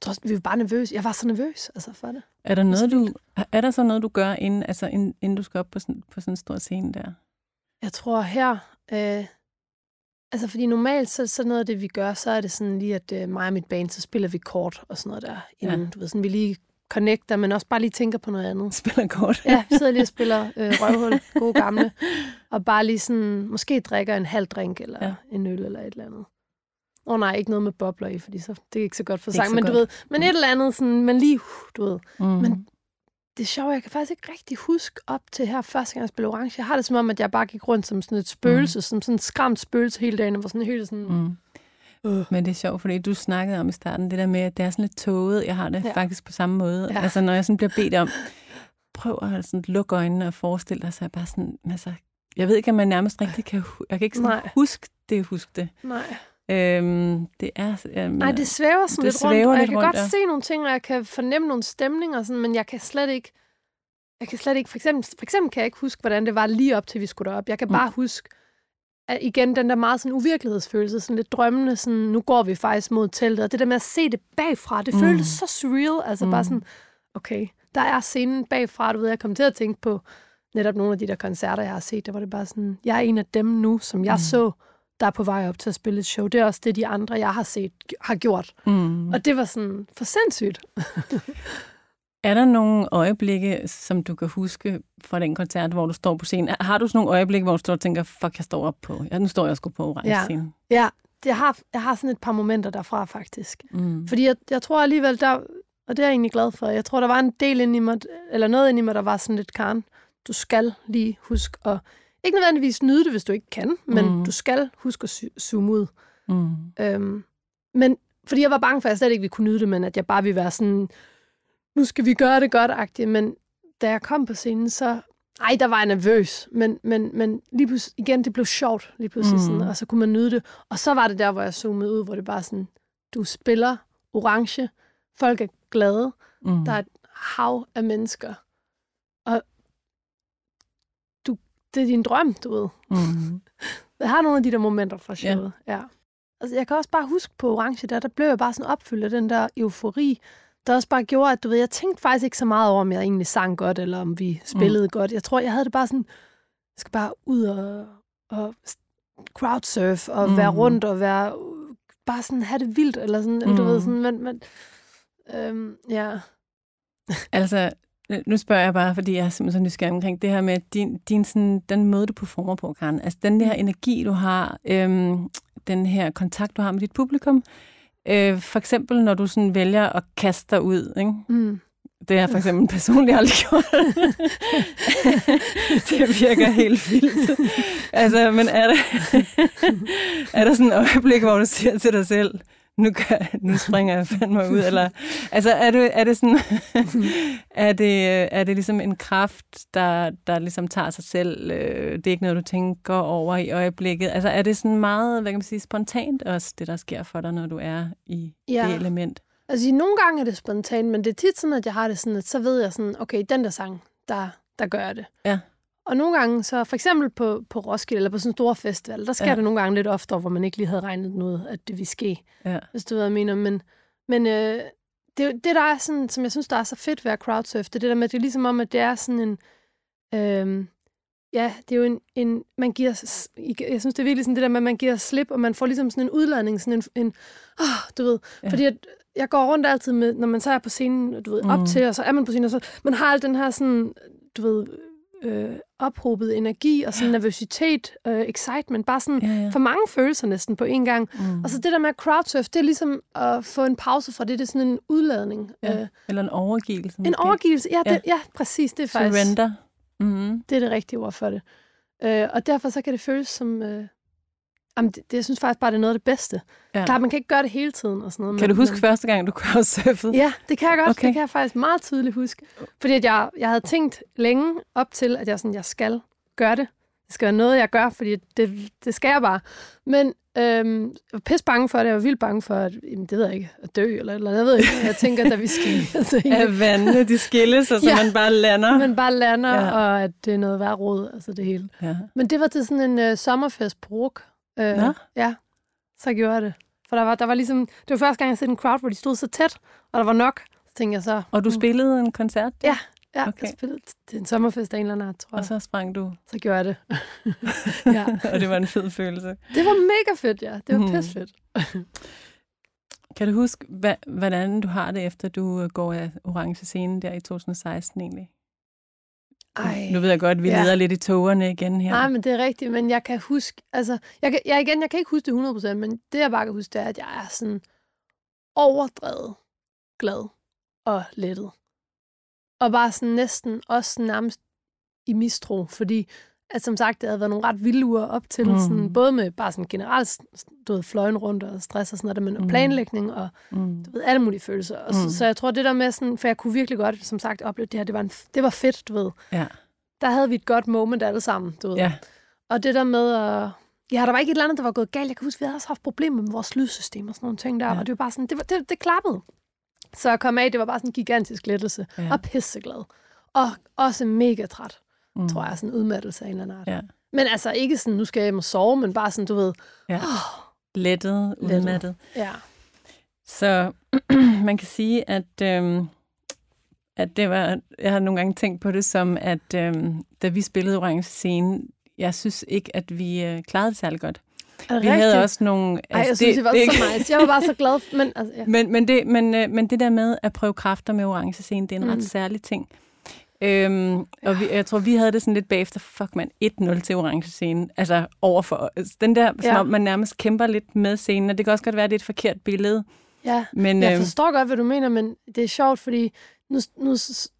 Speaker 4: tror, vi var bare nervøse. Jeg var så nervøs altså, for det.
Speaker 3: Er der, noget, du, er der så noget, du gør, inden, altså, inden, inden du skal op på sådan, på sådan en stor scene der?
Speaker 4: Jeg tror her, øh, altså fordi normalt så, så noget af det, vi gør, så er det sådan lige, at øh, mig og mit band, så spiller vi kort og sådan noget der, inden, ja. du ved, sådan vi lige connecter, men også bare lige tænker på noget andet.
Speaker 3: Spiller kort?
Speaker 4: Ja, vi sidder lige og spiller øh, røvhul, gode gamle, og bare lige sådan, måske drikker en halv drink, eller ja. En øl, eller et eller andet. Åh oh, nej, ikke noget med bobler i, fordi så, det er ikke så godt for sang, men du ved,
Speaker 3: godt.
Speaker 4: men et eller andet, sådan, men lige, uh, du ved,
Speaker 3: Mm.
Speaker 4: Men- det er sjovt, jeg kan faktisk ikke rigtig huske op til her første gang, jeg spillede orange. Jeg har det som om, at jeg bare gik rundt som sådan et spøgelse, mm. som sådan et skræmt spøgelse hele dagen, og var sådan helt sådan... Mm. Øh.
Speaker 3: Men det er sjovt, fordi du snakkede om i starten det der med, at det er sådan lidt tåget. Jeg har det
Speaker 4: Ja.
Speaker 3: faktisk på samme måde.
Speaker 4: Ja.
Speaker 3: Altså når jeg sådan bliver bedt om, prøv at sådan lukke øjnene og forestille dig, så jeg bare sådan, altså, jeg ved ikke, om man nærmest rigtig kan, jeg kan ikke sådan
Speaker 4: Nej.
Speaker 3: huske det, huske det.
Speaker 4: Nej.
Speaker 3: Øhm, det er, øhm,
Speaker 4: Nej, det svæver sådan
Speaker 3: det
Speaker 4: lidt rundt,
Speaker 3: svæver
Speaker 4: og jeg kan
Speaker 3: rundt,
Speaker 4: godt
Speaker 3: ja.
Speaker 4: se nogle ting, og jeg kan fornemme nogle stemninger, sådan, men jeg kan slet ikke... Jeg kan slet ikke... For eksempel, for eksempel kan jeg ikke huske, hvordan det var lige op til, vi skulle derop. Jeg kan
Speaker 3: Mm.
Speaker 4: bare huske, at igen den der meget sådan uvirkelighedsfølelse, sådan lidt drømmende, sådan, nu går vi faktisk mod teltet, og det der med at se det bagfra, det mm. føltes så surreal, altså mm. bare sådan, okay, der er scenen bagfra, du ved, jeg kom til at tænke på netop nogle af de der koncerter, jeg har set, der var det bare sådan, jeg er en af dem nu, som jeg mm. så, der er på vej op til at spille et show. Det er også det, de andre, jeg har set, har gjort.
Speaker 3: Mm.
Speaker 4: Og det var sådan for sindssygt.
Speaker 3: Er der nogle øjeblikke, som du kan huske fra den koncert, hvor du står på scenen? Har du sådan nogle øjeblikke, hvor du står og tænker, fuck, jeg står op på, ja, nu står jeg sgu på orange
Speaker 4: Ja.
Speaker 3: scenen.
Speaker 4: Ja, jeg har, jeg har sådan et par momenter derfra, faktisk.
Speaker 3: Mm.
Speaker 4: Fordi jeg, jeg tror alligevel, der, og det er jeg egentlig glad for, jeg tror, der var en del inde i mig, eller noget inde i mig, der var sådan lidt, Karen, du skal lige huske at, ikke nødvendigvis nyde det, hvis du ikke kan, men
Speaker 3: Mm.
Speaker 4: du skal huske at zoome ud.
Speaker 3: Mm.
Speaker 4: Øhm, men fordi jeg var bange for, at jeg slet ikke ville kunne nyde det, men at jeg bare ville være sådan, nu skal vi gøre det godt-agtigt. Men da jeg kom på scenen, så... Ej, der var jeg nervøs, men, men, men lige pludselig, igen, det blev sjovt lige pludselig,
Speaker 3: Mm.
Speaker 4: sådan, og så kunne man nyde det. Og så var det der, hvor jeg zoomede ud, hvor det bare sådan, du spiller orange, folk er glade,
Speaker 3: Mm.
Speaker 4: der er et hav af mennesker, og det er din drøm, du ved.
Speaker 3: Mm.
Speaker 4: Jeg har nogle af de der momenter fra showet. Ja. ja. Altså, jeg kan også bare huske på Orange, der, der blev jeg bare sådan opfyldt af den der eufori, der også bare gjorde, at du ved, jeg tænkte faktisk ikke så meget over, om jeg egentlig sang godt, eller om vi spillede mm. godt. Jeg tror, jeg havde det bare sådan, jeg skal bare ud og, og crowdsurf, og
Speaker 3: Mm.
Speaker 4: mm. være rundt, og være, bare sådan have det vildt, eller sådan, mm. du
Speaker 3: Mm.
Speaker 4: ved, sådan, men, men øhm, ja.
Speaker 3: Altså, nu spørger jeg bare, fordi jeg er simpelthen så nysgerrig omkring det her med din, din sådan, den måde, du performer på, Karen. Altså, den her energi, du har, øhm, den her kontakt, du har med dit publikum. Øh, for eksempel, når du sådan vælger at kaste dig ud, ikke?
Speaker 4: Mm.
Speaker 3: Det har jeg for eksempel personligt aldrig gjort. det virker helt vildt. Altså, men er der, er der sådan et øjeblik, hvor du siger til dig selv, nu, gør, nu springer jeg fandme ud, eller, altså, er det, er det sådan, er det, er det ligesom en kraft, der, der ligesom tager sig selv, øh, det er ikke noget, du tænker over i øjeblikket, altså, er det sådan meget, hvad kan man sige, spontant også, det der sker for dig, når du er i
Speaker 4: Ja.
Speaker 3: det element?
Speaker 4: Altså, nogle gange er det spontant, men det er tit sådan, at jeg har det sådan, at så ved jeg sådan, okay, den der sang, der, der gør jeg det.
Speaker 3: Ja.
Speaker 4: Og nogle gange, så for eksempel på, på Roskilde, eller på sådan en stor festival, der sker
Speaker 3: Ja.
Speaker 4: det nogle gange lidt oftere, hvor man ikke lige havde regnet ud, at det ville ske,
Speaker 3: Ja.
Speaker 4: hvis du ved, hvad jeg mener. Men, men øh, det, det, der er sådan, som jeg synes, der er så fedt ved at crowdsurf, det er det der med, at det er ligesom om, at det er sådan en... Øh, ja, det er jo en, en... Man giver... Jeg synes, det er virkelig sådan det der med, at man giver slip, og man får ligesom sådan en udladning, sådan en... en oh, du ved,
Speaker 3: Ja.
Speaker 4: fordi at jeg går rundt altid med, når man så er på scenen, du ved,
Speaker 3: Mhm.
Speaker 4: op til, og så er man på scenen, og så man har al den her sådan, du ved, øh, ophobet energi og sådan nervøsitet, øh, excitement, bare sådan
Speaker 3: Ja, ja.
Speaker 4: for mange følelser næsten på én gang.
Speaker 3: Mm.
Speaker 4: Og så det der med at crowdsurf, det er ligesom at få en pause fra det, det er sådan en udladning.
Speaker 3: Ja.
Speaker 4: Øh,
Speaker 3: Eller en overgivelse.
Speaker 4: en
Speaker 3: måske.
Speaker 4: overgivelse, ja, det,
Speaker 3: Ja.
Speaker 4: ja. ja, præcis, det er faktisk
Speaker 3: Surrender. Mm-hmm.
Speaker 4: det, er det rigtige ord for det. Øh, og derfor så kan det føles som... Øh, jamen, det, det, jeg synes faktisk bare, det er noget af det bedste.
Speaker 3: Ja.
Speaker 4: Klart, man kan ikke gøre det hele tiden og sådan noget.
Speaker 3: Kan du
Speaker 4: men-
Speaker 3: huske
Speaker 4: men-
Speaker 3: første gang, du crowdsurfede?
Speaker 4: Ja, det kan jeg godt.
Speaker 3: Okay.
Speaker 4: Det kan jeg faktisk meget tydeligt huske. Fordi at jeg, jeg havde tænkt længe op til, at jeg, sådan, jeg skal gøre det. Det skal være noget, jeg gør, fordi det, det skal jeg bare. Men øhm, jeg var pisse bange for det. Jeg var vildt bange for, at jamen, det ved jeg ikke, at dø eller eller. Jeg ved ikke, jeg tænker, da vi skal altså,
Speaker 3: At vandene, de skilles, og så
Speaker 4: Ja.
Speaker 3: man bare lander.
Speaker 4: man bare lander,
Speaker 3: Ja.
Speaker 4: ja. og at det er noget værd råd, altså det hele.
Speaker 3: Ja.
Speaker 4: Men det var til sådan en øh, sommerfest på Ruk. Øh,
Speaker 3: Nå.
Speaker 4: Ja, så gjorde jeg det. For der var, der var ligesom, det var første gang, jeg så en crowd, hvor de stod så tæt, og der var nok. Så tænkte jeg så,
Speaker 3: Og du spillede en koncert?
Speaker 4: Ja, ja
Speaker 3: Okay.
Speaker 4: jeg spillede til en sommerfest af en eller anden art, tror
Speaker 3: Og
Speaker 4: jeg.
Speaker 3: så sprang du,
Speaker 4: Så gjorde jeg det. ja.
Speaker 3: og det var en fed følelse.
Speaker 4: Det var mega fedt, ja. Det var
Speaker 3: Mhm.
Speaker 4: mm. pisse fedt.
Speaker 3: Kan du huske, hvordan du har det, efter du øh, går af orange scene der i 2016 egentlig?
Speaker 4: Ej.
Speaker 3: Nu ved jeg godt, at vi
Speaker 4: Ja.
Speaker 3: leder lidt i togerne igen her.
Speaker 4: Nej, men det er rigtigt, men jeg kan huske, altså, jeg, kan, jeg, igen, jeg kan ikke huske det 100%, men det jeg bare kan huske, det er, at jeg er sådan overdrevet glad og lettet. Og bare sådan næsten også nærmest i mistro, fordi at som sagt, det havde været nogle ret vilde uger op til,
Speaker 3: Mm.
Speaker 4: sådan, både med bare sådan generelt, du ved, fløjen rundt og stress og sådan noget, men
Speaker 3: Mm.
Speaker 4: planlægning og
Speaker 3: Mm.
Speaker 4: du ved, alle mulige følelser. Og så,
Speaker 3: Mm.
Speaker 4: så jeg tror, det der med sådan, for jeg kunne virkelig godt, som sagt, opleve det her, det var, en, det var fedt, du ved.
Speaker 3: Ja.
Speaker 4: Der havde vi et godt moment alle sammen, du ved.
Speaker 3: ja.
Speaker 4: Og det der med at... Ja, der var ikke et eller andet, der var gået galt. Jeg kan huske, vi havde også haft problemer med vores lydsystem og sådan nogle ting der.
Speaker 3: Ja.
Speaker 4: Og det var bare sådan, det, var, det, det klappede. Så jeg kom af, det var bare sådan en gigantisk lettelse.
Speaker 3: Ja.
Speaker 4: Og pisseglad. Og også mega træt,
Speaker 3: Mm.
Speaker 4: tror jeg. Sådan en udmattelse af en eller anden art.
Speaker 3: Ja.
Speaker 4: Men altså ikke sådan, nu skal jeg hjem og sove, men bare sådan, du ved,
Speaker 3: Ja. Lettet,
Speaker 4: Lettet.
Speaker 3: udmattet.
Speaker 4: ja.
Speaker 3: Så man kan sige, at, øhm, at det var, jeg har nogle gange tænkt på det som, at øhm, da vi spillede Orange Scene, jeg synes ikke, at vi øh, klarede det særlig godt.
Speaker 4: Det
Speaker 3: Vi havde
Speaker 4: rigtigt?
Speaker 3: også nogle...
Speaker 4: Ej, jeg synes, det, var
Speaker 3: det,
Speaker 4: så nice. Jeg var bare så glad. Men, altså, ja.
Speaker 3: Men, men, det, men, øh, men det der med at prøve kræfter med orange scene, det er en. Mm. ret særlig ting. Øhm, og vi, jeg tror, vi havde det sådan lidt bagefter, fuck man, 1-0 til orange scene. Altså overfor. altså, Den der, som
Speaker 4: Ja.
Speaker 3: om man nærmest kæmper lidt med scenen, og det kan også godt være, at det er et forkert billede.
Speaker 4: ja.
Speaker 3: Men
Speaker 4: Jeg
Speaker 3: øhm,
Speaker 4: forstår godt, hvad du mener, men det er sjovt, fordi nu, nu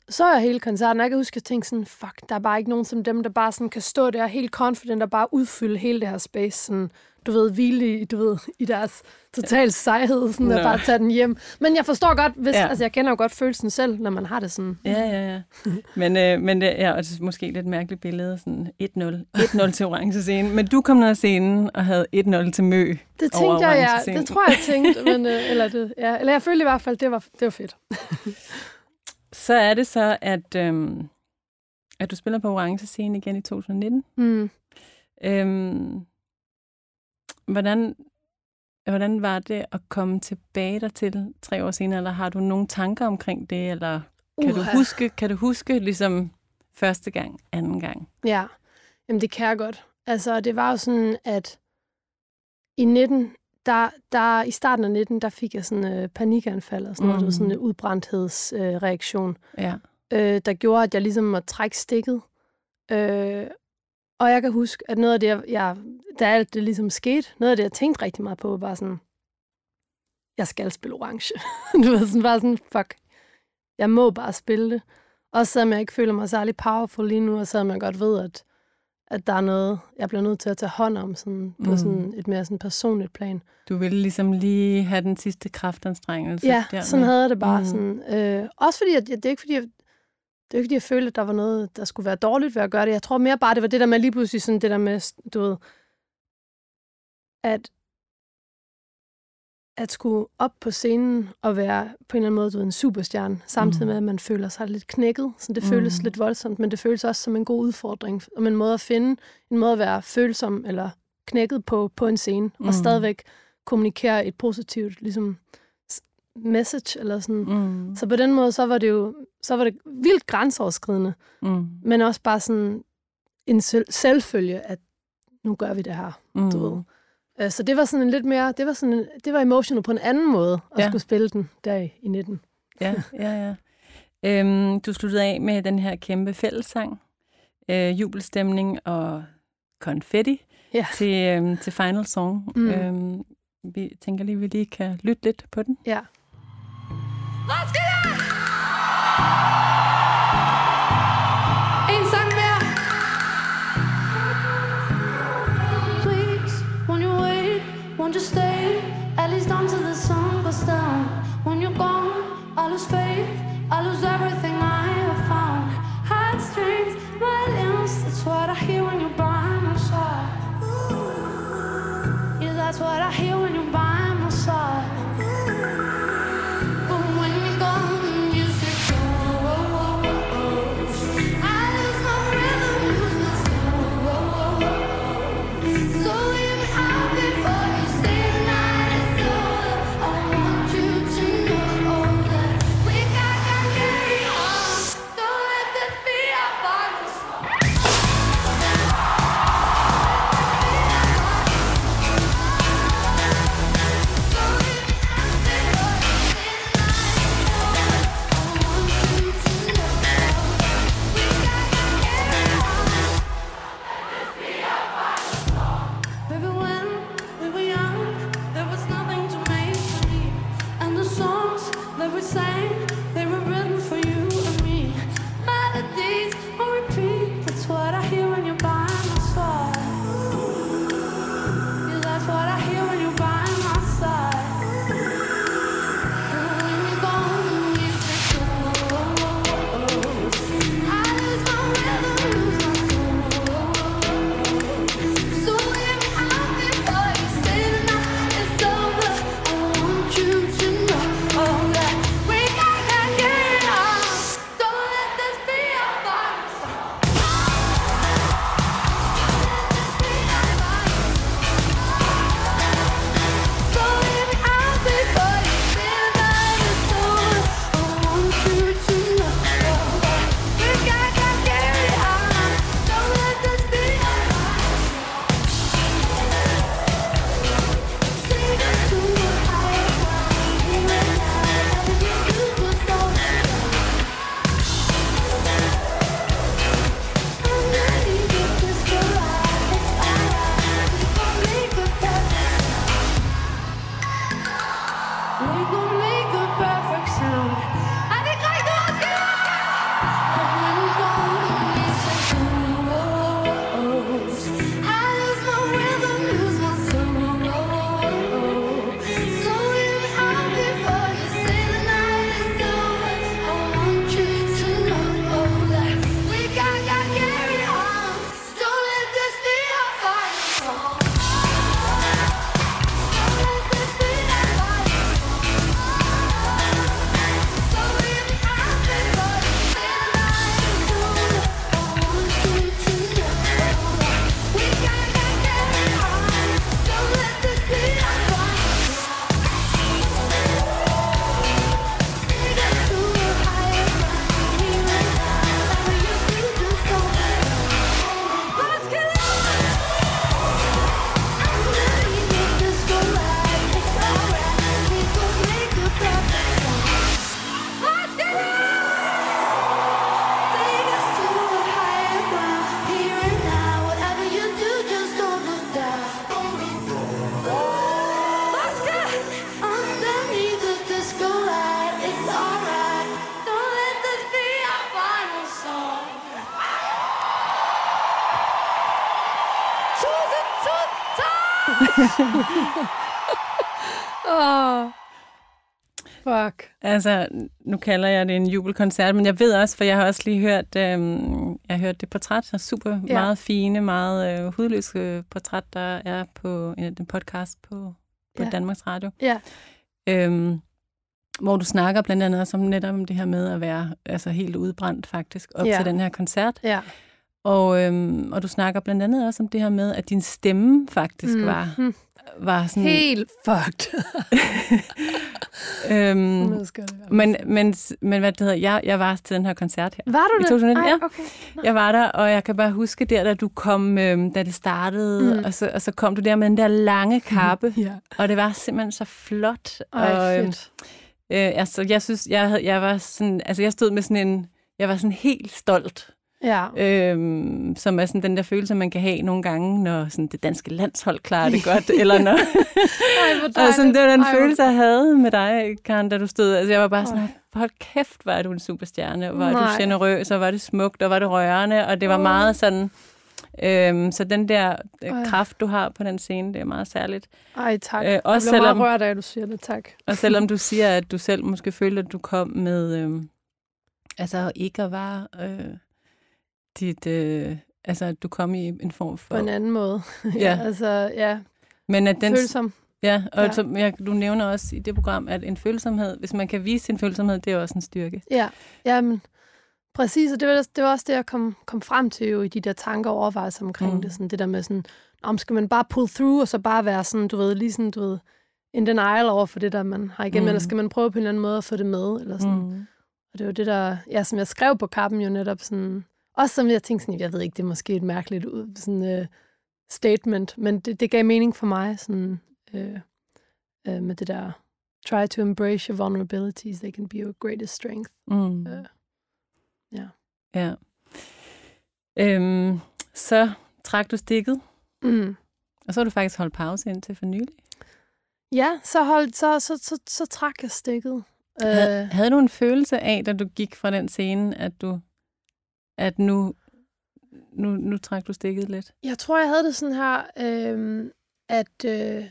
Speaker 4: så jeg hele koncerten, og jeg kan huske, at jeg tænkte sådan, fuck, der er bare ikke nogen som dem, der bare sådan kan stå der helt confident og bare udfylde hele det her space, sådan, du ved, hvile i, du ved, i deres total sejhed, sådan,
Speaker 3: Nå.
Speaker 4: og bare tage den hjem. Men jeg forstår godt, hvis,
Speaker 3: Ja.
Speaker 4: ja. altså jeg kender jo godt følelsen selv, når man har det sådan.
Speaker 3: Ja, ja, ja. Men, øh, men det er også måske lidt mærkeligt billede, sådan 1-0. 1-0 til orange scene. Men du kom ned af scenen og havde 1-0 til Mø.
Speaker 4: Det
Speaker 3: Over
Speaker 4: tænkte jeg, ja, det tror jeg, jeg tænkte, men, øh, eller, det, ja, eller jeg følte i hvert fald, det var, det var fedt.
Speaker 3: Så er det så, at, øhm, at du spiller på orange scene igen i 2019.
Speaker 4: Mm.
Speaker 3: Øhm, hvordan, hvordan var det at komme tilbage dertil tre år senere, eller har du nogle tanker omkring det, eller kan, du huske, kan du huske ligesom første gang, anden gang?
Speaker 4: Ja, jamen det kan jeg godt. Altså, det var jo sådan, at i 19, der, der, i starten af 19, der fik jeg sådan øh, panikanfald og sådan noget, det var sådan en udbrændthedsreaktion, øh, reaktion,
Speaker 3: Ja.
Speaker 4: øh, der gjorde, at jeg ligesom måtte trække stikket. Øh, og jeg kan huske, at noget af det, jeg, jeg, da alt det ligesom skete, noget af det, jeg tænkte rigtig meget på, var sådan, jeg skal spille orange. du ved, sådan bare sådan, fuck, jeg må bare spille det. Også selvom jeg ikke føler mig særlig powerful lige nu, og selvom jeg godt ved, at, at der er noget, jeg bliver nødt til at tage hånd om sådan, på
Speaker 3: Mm.
Speaker 4: sådan et mere sådan personligt plan.
Speaker 3: Du ville ligesom lige have den sidste kraftanstrengelse.
Speaker 4: Ja,
Speaker 3: der
Speaker 4: sådan havde jeg det bare.
Speaker 3: Mm.
Speaker 4: Sådan, øh, også fordi, at, det er ikke fordi, jeg, det er ikke fordi, jeg følte, at der var noget, der skulle være dårligt ved at gøre det. Jeg tror mere bare, det var det der med lige pludselig sådan det der med, du ved, at at skulle op på scenen og være på en eller anden måde du ved, en superstjerne, samtidig
Speaker 3: Mm.
Speaker 4: med, at man føler sig lidt knækket. Så det føles
Speaker 3: Mm.
Speaker 4: lidt voldsomt, men det føles også som en god udfordring, om en måde at finde, en måde at være følsom eller knækket på, på en scene,
Speaker 3: Mm.
Speaker 4: og stadigvæk kommunikere et positivt ligesom, message, eller sådan.
Speaker 3: Mm.
Speaker 4: Så på den måde, så var det jo så var det vildt grænseoverskridende,
Speaker 3: Mm.
Speaker 4: men også bare sådan en selv- selvfølge, at nu gør vi det her.
Speaker 3: Mm.
Speaker 4: Du ved. Øh, Så det var sådan en lidt mere, det var, sådan en, det var emotional på en anden måde, at
Speaker 3: Ja.
Speaker 4: ja. skulle spille den der i, i 19.
Speaker 3: Ja, ja, ja. Øhm, du sluttede af med den her kæmpe fællessang, øh, jubelstemning og konfetti
Speaker 4: Ja.
Speaker 3: til, øhm, til final song.
Speaker 4: Mm.
Speaker 3: Øhm, vi tænker lige, at vi lige kan lytte lidt på den.
Speaker 4: Ja.
Speaker 2: Sang mere.
Speaker 7: Please, won't you wait? Won't you stay? At least until the sun goes down. When you're gone, I lose faith. I lose everything I have found. That's what I hear when you're. Yeah, that's what I hear
Speaker 4: We're
Speaker 3: Altså, nu kalder jeg det en jubelkoncert, men jeg ved også, for jeg har også lige hørt, øhm, jeg har hørt det portræt, så super
Speaker 4: Ja.
Speaker 3: meget fine, meget øh, hudløse portræt, der er på en, en podcast på, på
Speaker 4: Ja.
Speaker 3: Danmarks Radio.
Speaker 4: Ja.
Speaker 3: Øhm, hvor du snakker blandt andet også om netop om det her med at være altså helt udbrændt faktisk op
Speaker 4: Ja.
Speaker 3: til den her koncert.
Speaker 4: Ja.
Speaker 3: Og, øhm, og du snakker blandt andet også om det her med, at din stemme faktisk mm. var. Var sådan...
Speaker 4: Helt fucked.
Speaker 3: øhm,
Speaker 4: det
Speaker 3: men, men, men hvad det hedder, jeg, jeg var til den her koncert her.
Speaker 4: Var du
Speaker 3: I
Speaker 4: det?
Speaker 3: 2019,
Speaker 4: Ej,
Speaker 3: ja.
Speaker 4: okay.
Speaker 3: Jeg var der, og jeg kan bare huske der, da du kom, øhm, da det startede,
Speaker 4: Mm.
Speaker 3: mm. og, så, og så kom du der med den der lange kappe,
Speaker 4: Ja.
Speaker 3: og det var simpelthen så flot.
Speaker 4: Ej,
Speaker 3: og, øhm,
Speaker 4: fedt.
Speaker 3: Øh, altså, jeg synes, jeg, havde, jeg var sådan, altså, jeg stod med sådan en, jeg var sådan helt stolt,
Speaker 4: Ja.
Speaker 3: øhm, som er sådan den der følelse, man kan have nogle gange, når sådan, det danske landshold klarer det godt, eller når,
Speaker 4: Ej,
Speaker 3: og sådan, det var den
Speaker 4: Ej,
Speaker 3: følelse, jeg havde med dig, Karen, da du stod, altså, jeg var bare sådan, hold kæft, var du en superstjerne, og var
Speaker 4: Nej.
Speaker 3: du generøs, og var det smukt, og var det rørende, og det var
Speaker 4: Åh.
Speaker 3: meget sådan, øhm, så den der øh, kraft, du har på den scene, det er meget særligt.
Speaker 4: Ej, tak.
Speaker 3: Øh,
Speaker 4: jeg
Speaker 3: også
Speaker 4: bliver
Speaker 3: selvom-
Speaker 4: meget rørt af, at du siger det. Tak.
Speaker 3: Og selvom du siger, at du selv måske følte, at du kom med, øh, altså ikke at være øh, dit, øh, altså at du kom i en form for,
Speaker 4: På en anden måde.
Speaker 3: Ja.
Speaker 4: altså, ja.
Speaker 3: men at den,
Speaker 4: Følsom.
Speaker 3: ja, og
Speaker 4: Ja.
Speaker 3: ja. Som jeg, du nævner også i det program, at en følsomhed, hvis man kan vise sin følsomhed, det er også en styrke.
Speaker 4: Ja, jamen, præcis, og det var, det var også det, jeg kom, kom frem til jo i de der tanker og overvejelser omkring mm. Det, sådan det der med sådan, om skal man bare pull through, og så bare være sådan, du ved, lige sådan, du ved, in denial over for det, der man har igennem, mm. Eller skal man prøve på en eller anden måde at få det med, eller sådan. Mm. Og det var det, der, ja, som jeg skrev på kappen jo netop sådan, også som jeg tænkte sådan, jeg ved ikke, det er måske et mærkeligt ud, sådan, uh, statement, men det, det gav mening for mig, sådan, uh, uh, med det der, try to embrace your vulnerabilities, they can be your greatest strength.
Speaker 3: Mm.
Speaker 4: Øh, ja.
Speaker 3: Ja. Øhm, så trak du stikket,
Speaker 4: Mm.
Speaker 3: og så har du faktisk holdt pause indtil for nylig.
Speaker 4: Ja, så, holdt, så, så, så, så trak jeg stikket.
Speaker 3: Havde,
Speaker 4: Øh,
Speaker 3: havde du en følelse af, da du gik fra den scene, at du at nu, nu, nu trak du stikket lidt?
Speaker 4: jeg tror, jeg havde det sådan her, øh, at øh,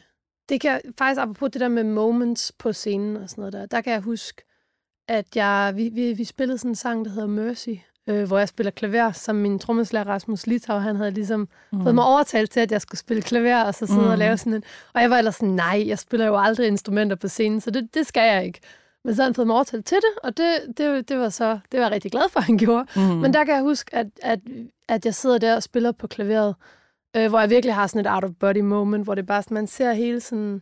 Speaker 4: det kan faktisk, apropos det der med moments på scenen og sådan noget der, der kan jeg huske, at jeg, vi, vi, vi spillede sådan en sang, der hedder Mercy, øh, hvor jeg spiller klaver, som min trommeslager Rasmus Litau, han havde ligesom mm. fået mig overtalt til, at jeg skulle spille klaver, og så sidde mm. og lave sådan en... Og jeg var ellers sådan, nej, jeg spiller jo aldrig instrumenter på scenen, så det, det skal jeg ikke. Men så havde han fået mig overtalt til det, og det, det, det var så, det var jeg rigtig glad for, at han gjorde.
Speaker 3: Mm.
Speaker 4: Men der kan jeg huske, at, at, at jeg sidder der og spiller på klaveret, øh, hvor jeg virkelig har sådan et out-of-body moment, hvor det bare man ser hele sådan...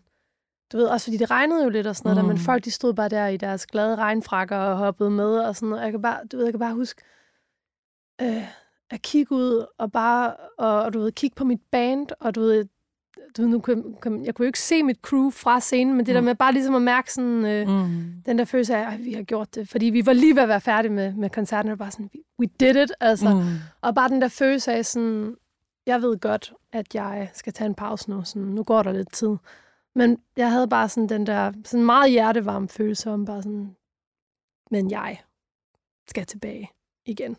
Speaker 4: Du ved, også fordi det regnede jo lidt og sådan noget, mm. der, men
Speaker 3: Mm.
Speaker 4: folk de stod bare der i deres glade regnfrakker og hoppede med og sådan noget. Jeg kan bare, du ved, jeg kan bare huske øh, at kigge ud og bare, og, og du ved, kigge på mit band, og du ved, du ved nu kunne, jeg- kunne, jeg kunne jo ikke se mit crew fra scenen, men det der
Speaker 3: Mm.
Speaker 4: med bare ligesom at mærke sådan, øh,
Speaker 3: Mm.
Speaker 4: den der følelse af, at vi har gjort det. Fordi vi var lige ved at være færdige med, med koncerten, og bare sådan, we did it, altså. Mm. Og bare den der følelse af sådan, jeg ved godt, at jeg skal tage en pause nu, sådan, nu går der lidt tid. Men jeg havde bare sådan den der, sådan meget hjertevarm følelse om bare sådan, men jeg skal tilbage igen.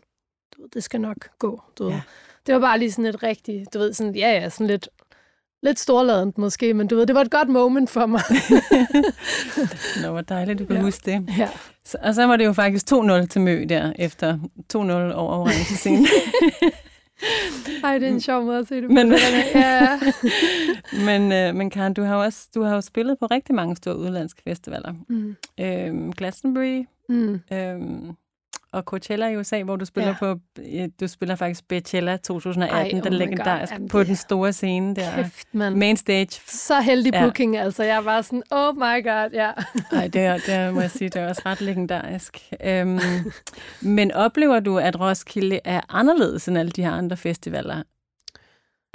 Speaker 4: Du ved, det skal nok gå, du ved.
Speaker 3: Ja.
Speaker 4: Det var bare lige sådan et rigtigt, du ved, sådan, ja, ja, sådan lidt, lidt storladent måske, men du ved, det var et godt moment for mig.
Speaker 3: Nå, hvor dejligt, du kan
Speaker 4: Ja.
Speaker 3: ja. huske det.
Speaker 4: ja.
Speaker 3: Så, og så var det jo faktisk 2-0 til Mø der, efter 2-0 over orange scene.
Speaker 4: Ej, det er en sjov måde at se det på.
Speaker 3: Men-
Speaker 4: ja.
Speaker 3: men, øh, men Karen, du har, jo også, du har jo spillet på rigtig mange store udlandske festivaler.
Speaker 4: Mm.
Speaker 3: Øhm, Glastonbury,
Speaker 4: Mm.
Speaker 3: øhm, og Coachella i USA, hvor du spiller
Speaker 4: Ja.
Speaker 3: ja. på, du spiller faktisk Coachella 2018,
Speaker 4: Ej,
Speaker 3: den
Speaker 4: oh my
Speaker 3: legendariske.
Speaker 4: Jamen,
Speaker 3: på den store scene der.
Speaker 4: Kæft, mand.
Speaker 3: Main stage.
Speaker 4: Så heldig
Speaker 3: Ja.
Speaker 4: booking, altså. Jeg var sådan, oh my god, ja.
Speaker 3: Ej, det, er, det må jeg sige, det er også ret legendarisk. Øhm, men oplever du, at Roskilde er anderledes end alle de her andre festivaler?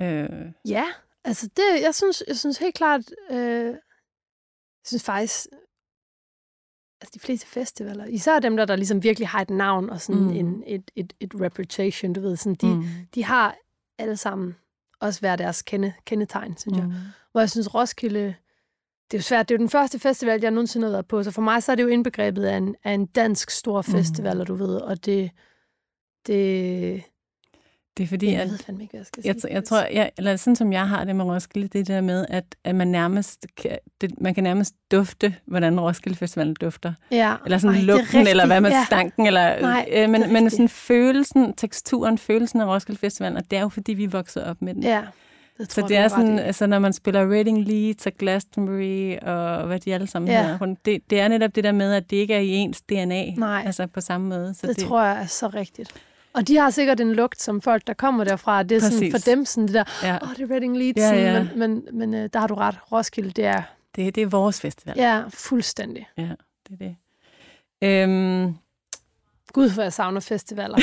Speaker 3: Øh,
Speaker 4: Ja, altså det, jeg synes, jeg synes helt klart, øh, jeg synes faktisk, altså de fleste festivaler, især dem der, der ligesom virkelig har et navn og sådan mm.
Speaker 3: Mm.
Speaker 4: en, et, et, et reputation, du ved, sådan, de, mm.
Speaker 3: mm,
Speaker 4: de har alle sammen også hver deres kende, kendetegn, synes jeg.
Speaker 3: mm,
Speaker 4: Hvor jeg synes, Roskilde, det er jo svært, det er jo den første festival, jeg nogensinde har været på, så for mig så er det jo indbegrebet af en, af en dansk stor festival, mm. og du ved, og det, det,
Speaker 3: Det er fordi,
Speaker 4: Jeg
Speaker 3: at
Speaker 4: ved fandme ikke, hvad jeg skal
Speaker 3: jeg,
Speaker 4: sige.
Speaker 3: jeg tror, jeg, eller sådan som jeg har det med Roskilde, det er der med, at, at man nærmest kan, det, man kan nærmest dufte, hvordan Roskilde Festivalen dufter.
Speaker 4: ja.
Speaker 3: Eller sådan
Speaker 4: Ej,
Speaker 3: lugten, eller hvad med
Speaker 4: ja.
Speaker 3: stanken, eller,
Speaker 4: Nej,
Speaker 3: øh, men, men sådan følelsen, teksturen, følelsen af Roskilde Festivalen, og det er jo fordi, vi vokset op med den.
Speaker 4: Ja, det
Speaker 3: Så det
Speaker 4: jeg,
Speaker 3: er sådan, altså når man spiller Reading Leeds og Glastonbury og hvad de alle sammen
Speaker 4: Ja.
Speaker 3: rundt, det, det er netop det der med, at det ikke er i ens DNA,
Speaker 4: Nej.
Speaker 3: altså på samme måde. Så
Speaker 4: det, det tror jeg er så rigtigt. Og de har sikkert en lugt, som folk, der kommer derfra, det er sådan for dem sådan det der,
Speaker 3: ja,
Speaker 4: åh, oh, det er Reading Leeds,
Speaker 3: Ja, ja.
Speaker 4: men, men, men øh, der har du ret. Roskilde, det er,
Speaker 3: det, det er vores festival.
Speaker 4: ja, fuldstændig.
Speaker 3: ja det er det. Øhm,
Speaker 4: Gud, hvor jeg savner festivaler.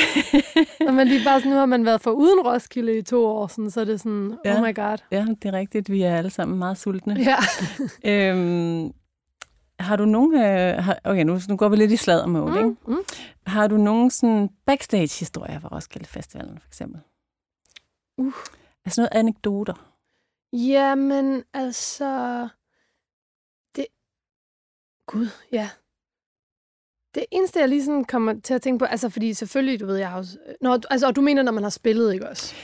Speaker 4: Når man lige bare sådan, nu har man været for uden Roskilde i to år, sådan, så er det sådan,
Speaker 3: Ja.
Speaker 4: oh my god.
Speaker 3: ja, det er rigtigt. Vi er alle sammen meget sultne.
Speaker 4: Ja.
Speaker 3: Øhm, har du nogen... Øh, har, okay, nu, nu går vi lidt i sladdermode, mm. ikke?
Speaker 4: Mm.
Speaker 3: Har du nogen sådan backstage-historier fra Roskilde Festivalen, for eksempel?
Speaker 4: Uh.
Speaker 3: Altså noget anekdoter.
Speaker 4: Jamen, altså... Det... Gud, ja. Det eneste, jeg lige sådan kommer til at tænke på, altså fordi selvfølgelig, du ved, jeg har jo... Nå, altså, og du mener, når man har spillet, ikke også?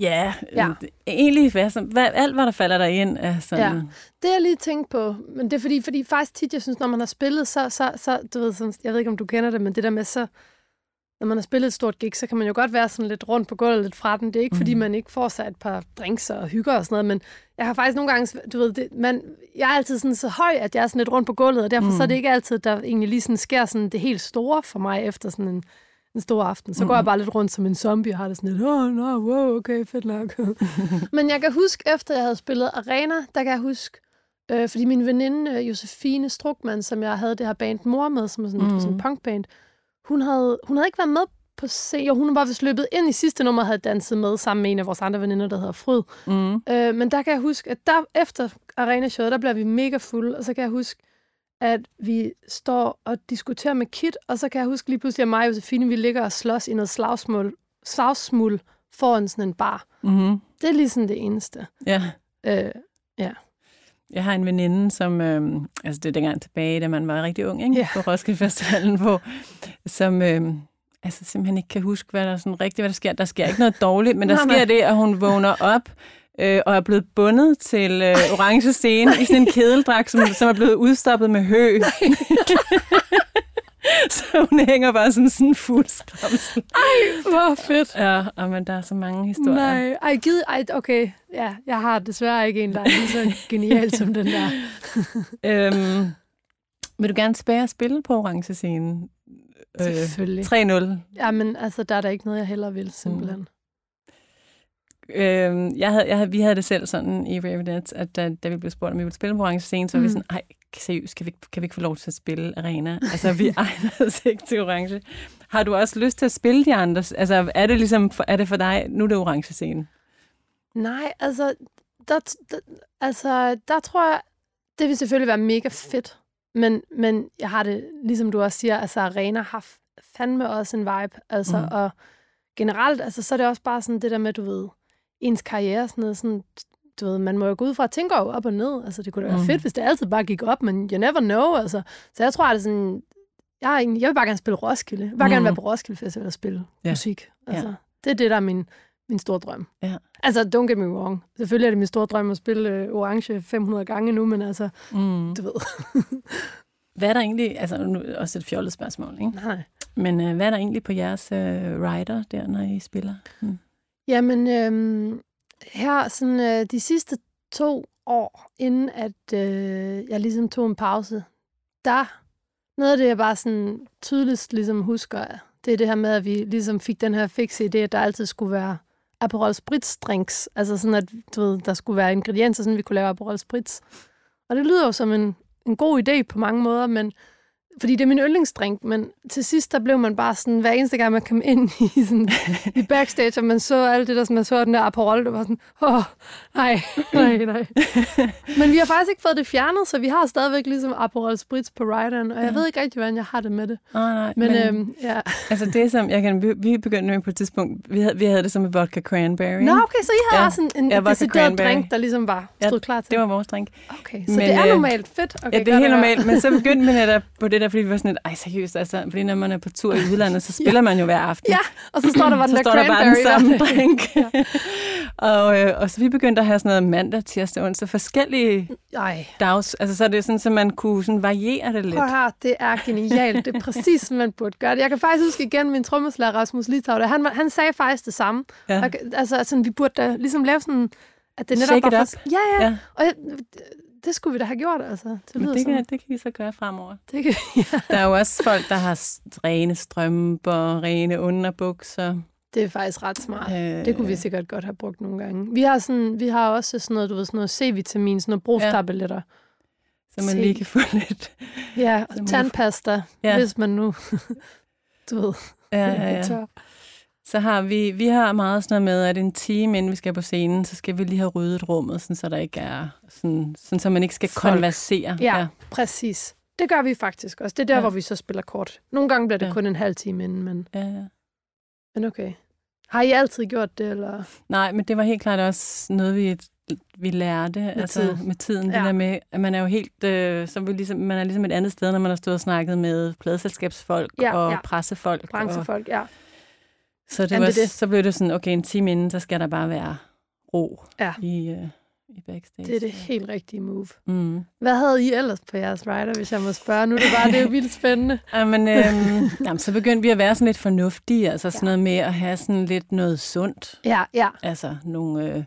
Speaker 3: Ja,
Speaker 4: Ja.
Speaker 3: ja. egentlig hvad, som- hvad, alt, hvad der falder der ind, er sådan...
Speaker 4: Ja. Det har jeg lige tænkt på, men det er fordi, fordi faktisk tit, jeg synes, når man har spillet, så, så, så du ved, sådan, jeg ved ikke, om du kender det, men det der med så, når man har spillet et stort gig, så kan man jo godt være sådan lidt rundt på gulvet, lidt fra den. Det er ikke, fordi
Speaker 3: Mhm.
Speaker 4: man ikke får sig et par drinks og hygger og sådan noget, men jeg har faktisk nogle gange, du ved, det, man, jeg er altid sådan så høj, at jeg er sådan lidt rundt på gulvet, og derfor mm. så er det ikke altid, der egentlig lige sådan sker sådan det helt store for mig efter sådan en, en stor aften. Så går jeg bare lidt rundt som en zombie og har det sådan lidt, åh, oh, no, wow, okay, fedt nok. Men jeg kan huske, efter jeg havde spillet Arena, der kan jeg huske, øh, fordi min veninde øh, Josefine Strukman, som jeg havde det her band Mor med, som er sådan, mm. sådan en punkband, hun havde, hun havde ikke været med på scenen. Jo, hun var vist løbet ind i sidste nummer og havde danset med sammen med en af vores andre veninder, der hedder Fryd.
Speaker 3: Mm.
Speaker 4: Øh, men der kan jeg huske, at der efter arena-showet, der bliver vi mega fulde, og så kan jeg huske, at vi står og diskuterer med Kit, og så kan jeg huske lige pludselig, at mig og Josefine, vi ligger og slås i noget slagsmål, slagsmål foran sådan en bar.
Speaker 3: Mm-hmm.
Speaker 4: Det er lige sådan det eneste.
Speaker 3: Ja.
Speaker 4: Øh,
Speaker 3: Jeg har en veninde, som, øhm, altså det er dengang tilbage, da man var rigtig ung, ikke?
Speaker 4: Ja.
Speaker 3: på Roskilde Festivalen, hvor, som øhm, altså simpelthen ikke kan huske, hvad der sådan rigtigt, hvad der sker. Der sker ikke noget dårligt, men der
Speaker 4: Nej,
Speaker 3: sker det, at hun vågner op øh, og er blevet bundet til øh, orange scene i sådan en kedeldragt, som, som er blevet udstoppet med hø. så hun hænger bare som sådan en fuld skramsel.
Speaker 4: hvor fedt.
Speaker 3: Ja, og men der er så mange historier.
Speaker 4: Nej, ej, gid, ej, okay. Ja, jeg har desværre ikke en, der er lige så genial som den der.
Speaker 3: Øhm, vil du gerne tilbage og spille på orange scenen?
Speaker 4: Selvfølgelig.
Speaker 3: 3-0.
Speaker 4: Jamen, altså, der er der ikke noget, jeg hellere vil, simpelthen.
Speaker 3: Øhm, jeg havde, jeg havde, vi havde det selv sådan i Ravenet, at da, da vi blev spurgt, om vi ville spille på orange scene, så var vi
Speaker 4: Mm.
Speaker 3: sådan, ej, seriøst, kan vi, ikke- kan vi ikke få lov til at spille arena? Altså, vi egner os ikke til orange. Har du også lyst til at spille de andre? Altså, er det ligesom, for, er det for dig, nu er det orange scene?
Speaker 4: Nej, altså der, der, altså, der tror jeg, det vil selvfølgelig være mega fedt. Men, men jeg har det, ligesom du også siger, altså Arena har fandme også en vibe. Altså,
Speaker 3: Mhm.
Speaker 4: mm. og generelt, altså, så er det også bare sådan det der med, du ved, ens karriere, sådan noget, sådan, du ved, man må jo gå ud fra, at går jo op og ned. Altså, det kunne da være
Speaker 3: Mhm.
Speaker 4: fedt, hvis det altid bare gik op, men you never know, altså. Så jeg tror, at det er sådan, jeg, egentlig- jeg vil bare gerne spille Roskilde. Jeg vil bare gerne
Speaker 3: Mhm.
Speaker 4: være på Roskilde Festival og spille
Speaker 3: Ja.
Speaker 4: musik. Altså,
Speaker 3: Ja.
Speaker 4: Det er det, der er min, min store drøm.
Speaker 3: Ja.
Speaker 4: Altså, don't get me wrong. Selvfølgelig er det min store drøm at spille øh, Orange 500 gange nu, men altså,
Speaker 3: Mm.
Speaker 4: du ved.
Speaker 3: Hvad er der egentlig, altså nu også et fjollet spørgsmål, ikke?
Speaker 4: Nej.
Speaker 3: Men øh, hvad er der egentlig på jeres øh, rider der, når I spiller? Mm.
Speaker 4: Jamen, øhm, her sådan øh, de sidste to år, inden at øh, jeg ligesom tog en pause, der, noget af det, jeg bare sådan tydeligst ligesom husker, det er det her med, at vi ligesom fik den her fikse idé, at der altid skulle være Aperol Spritz drinks. Altså sådan, at du ved, der skulle være ingredienser, sådan vi kunne lave Aperol Spritz. Og det lyder jo som en, en god idé på mange måder, men fordi det er min yndlingsdrink, men til sidst, der blev man bare sådan, hver eneste gang, man kom ind i, sådan, i backstage, og man så alt det der, som man så den der Aperol, det var sådan, åh, nej, nej, nej. men vi har faktisk ikke fået det fjernet, så vi har stadigvæk ligesom Aperol Spritz på rideren, og jeg
Speaker 3: Ja.
Speaker 4: ved ikke rigtig, hvordan jeg har det med det.
Speaker 3: Oh, nej,
Speaker 4: Men, men øhm, ja.
Speaker 3: altså det som, jeg kan, vi, vi begyndte med på et tidspunkt, vi havde, vi havde det som en vodka cranberry.
Speaker 4: Nå, okay, så I havde
Speaker 3: Ja.
Speaker 4: også en, en
Speaker 3: Ja,
Speaker 4: decideret drink, der ligesom var
Speaker 3: Ja,
Speaker 4: stod klar til.
Speaker 3: Det var vores drink.
Speaker 4: Okay, så
Speaker 3: Men,
Speaker 4: det er
Speaker 3: øh,
Speaker 4: normalt fedt. Okay,
Speaker 3: ja, det er helt normalt, men så begyndte vi netop på det der, fordi vi var sådan lidt, ej seriøst, altså, fordi når man er på tur i udlandet, så spiller man jo hver aften.
Speaker 4: Ja, og så står der bare den
Speaker 3: så
Speaker 4: der
Speaker 3: står der bare den samme drink. og, øh, og så vi begyndte at have sådan noget mandag, tirsdag, onsdag, forskellige
Speaker 4: Ej,
Speaker 3: dags. Altså så er det sådan, så man kunne sådan variere det lidt.
Speaker 4: prøv her, det er genialt. Det er præcis, som man burde gøre det. Jeg kan faktisk huske igen min trommeslager Rasmus Litau, der, han, han sagde faktisk det samme.
Speaker 3: Ja.
Speaker 4: Og, altså, sådan, vi burde da ligesom lave sådan, at det netop
Speaker 3: Shake it
Speaker 4: for- Ja, ja.
Speaker 3: Ja.
Speaker 4: ja. Og jeg, det skulle vi da have gjort, altså. Det
Speaker 3: Men
Speaker 4: lyder
Speaker 3: det, kan, det kan vi så gøre fremover.
Speaker 4: det kan, ja.
Speaker 3: Der er jo også folk, der har rene strømper, rene underbukser.
Speaker 4: Det er faktisk ret smart.
Speaker 3: Øh,
Speaker 4: Det kunne vi sikkert godt have brugt nogle gange. Vi har, sådan, vi har også sådan noget, du ved, sådan noget C-vitamin, sådan noget brugstabletter.
Speaker 3: Så man
Speaker 4: Se.
Speaker 3: lige kan få lidt...
Speaker 4: Ja, og tandpasta,
Speaker 3: Ja.
Speaker 4: ja. hvis man nu, du ved,
Speaker 3: Ja, ja, ja.
Speaker 4: tør.
Speaker 3: Så har vi, vi har meget sådan noget med, at en time inden vi skal på scenen, så skal vi lige have ryddet rummet, sådan, så der ikke er sådan, sådan, så man ikke skal
Speaker 4: Folk.
Speaker 3: konversere.
Speaker 4: Ja, ja, præcis. Det gør vi faktisk også. Det er der,
Speaker 3: Ja.
Speaker 4: hvor vi så spiller kort. Nogle gange bliver det
Speaker 3: Ja.
Speaker 4: kun en halv time inden, men,
Speaker 3: ja, ja.
Speaker 4: men okay. Har I altid gjort det, eller?
Speaker 3: Nej, men det var helt klart også noget, vi, vi lærte med, altså,
Speaker 4: tid.
Speaker 3: med tiden. Det
Speaker 4: Ja.
Speaker 3: der med, at man er jo helt, øh, så vi ligesom, man er ligesom et andet sted, når man har stået og snakket med pladselskabsfolk
Speaker 4: Ja,
Speaker 3: og
Speaker 4: ja.
Speaker 3: pressefolk. Og,
Speaker 4: Branchefolk, ja.
Speaker 3: Så, det
Speaker 4: Jamen,
Speaker 3: var,
Speaker 4: det det.
Speaker 3: så blev det sådan, okay, en time inden, så skal der bare være ro
Speaker 4: Ja.
Speaker 3: i, øh, i backstage.
Speaker 4: Det er det helt rigtige move.
Speaker 3: Mm.
Speaker 4: Hvad havde I ellers på jeres rider, hvis jeg må spørge? Nu er det bare, det er jo vildt spændende.
Speaker 3: Jamen, øhm, jamen, så begyndte vi at være sådan lidt fornuftige, altså sådan
Speaker 4: Ja.
Speaker 3: noget med at have sådan lidt noget sundt.
Speaker 4: Ja, ja.
Speaker 3: Altså nogle, øh,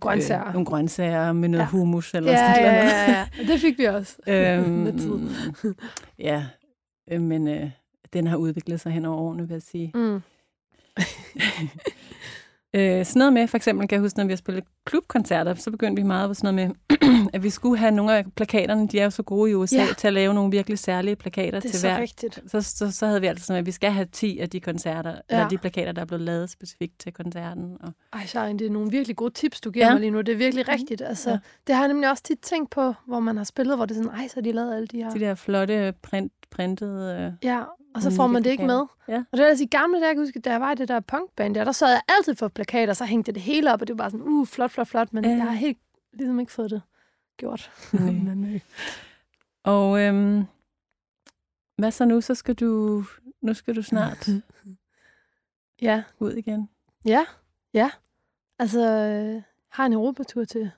Speaker 4: Grøntsager.
Speaker 3: øh, nogle grøntsager med noget
Speaker 4: Ja.
Speaker 3: hummus eller
Speaker 4: ja,
Speaker 3: sådan
Speaker 4: ja,
Speaker 3: noget.
Speaker 4: ja, ja. Det fik vi også.
Speaker 3: Øhm, ja, øh, men øh, den har udviklet sig hen over årene, vil jeg sige.
Speaker 4: Mm.
Speaker 3: Øh, sådan noget med, for eksempel kan jeg huske, når vi har spillet klubkoncerter, så begyndte vi meget på sådan noget med, at vi skulle have nogle af plakaterne, de er jo så gode i USA,
Speaker 4: Ja.
Speaker 3: til at lave nogle virkelig særlige plakater
Speaker 4: er
Speaker 3: til
Speaker 4: så
Speaker 3: hver.
Speaker 4: rigtigt.
Speaker 3: Så, så, så havde vi altid sådan, at vi skal have 10 af de koncerter, ja. Eller de plakater, der er blevet lavet specifikt til koncerten. Og,
Speaker 4: Ej, Sharin, det er nogle virkelig gode tips, du giver
Speaker 3: Ja.
Speaker 4: mig lige nu. Det er virkelig rigtigt. Altså,
Speaker 3: Ja.
Speaker 4: ja. Det har jeg nemlig også tit tænkt på, hvor man har spillet, hvor det er sådan, ej, så har de lavet alle de her.
Speaker 3: de der flotte print, printede... Øh,
Speaker 4: Ja, og så får man det ikke med.
Speaker 3: Ja.
Speaker 4: Og det er altså i gamle dage, jeg kan huske, da jeg var i det der punkband der, der sad jeg altid for plakater, så hængte det hele op, og det var bare sådan, uh, flot, flot, flot, men
Speaker 3: ja.
Speaker 4: jeg har helt ligesom ikke fået det gjort.
Speaker 3: Nej.
Speaker 4: øh,
Speaker 3: Og øhm, hvad så nu? Så skal du, nu skal du snart
Speaker 4: ja,
Speaker 3: ud igen.
Speaker 4: ja, ja. Altså, øh, har en Europatur til,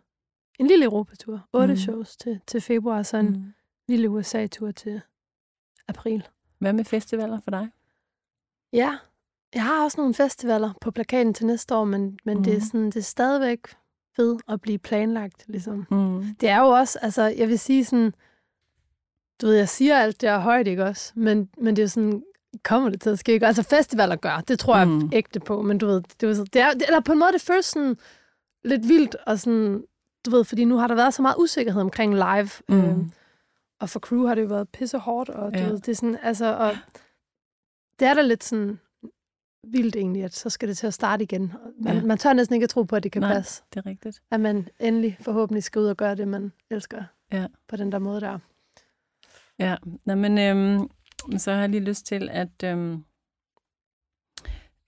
Speaker 4: en lille Europatur, otte
Speaker 3: Mm.
Speaker 4: shows til, til februar, og så en mm. lille USA-tur til april.
Speaker 3: Hvad med festivaler for dig?
Speaker 4: Ja, jeg har også nogle festivaler på plakaten til næste år, men, men mm. det, er
Speaker 3: Mhm.
Speaker 4: sådan, det er stadigvæk ved at blive planlagt, ligesom.
Speaker 3: Mm.
Speaker 4: Det er jo også, altså, jeg vil sige sådan, du ved, jeg siger alt det er højt, ikke også? Men, men det er sådan, kommer det til at ske? ikke? Altså, festivaler gør, det tror jeg
Speaker 3: Mm.
Speaker 4: ægte på, men du ved, det, er, det er, eller på en måde, det føles sådan lidt vildt, og sådan, du ved, fordi nu har der været så meget usikkerhed omkring live,
Speaker 3: Mm.
Speaker 4: øhm, og for crew har det jo været pisse hårdt, og du
Speaker 3: Ja.
Speaker 4: ved, det er sådan, altså, og det er da lidt sådan vildt egentlig, at så skal det til at starte igen. Man,
Speaker 3: Ja.
Speaker 4: ja. man tør næsten ikke at tro på, at det kan
Speaker 3: Nej.
Speaker 4: passe.
Speaker 3: Det er rigtigt.
Speaker 4: At man endelig forhåbentlig skal ud og gøre det, man elsker.
Speaker 3: Ja.
Speaker 4: På den der måde der.
Speaker 3: Ja, Nå, men øhm, så har jeg lige lyst til, at øhm,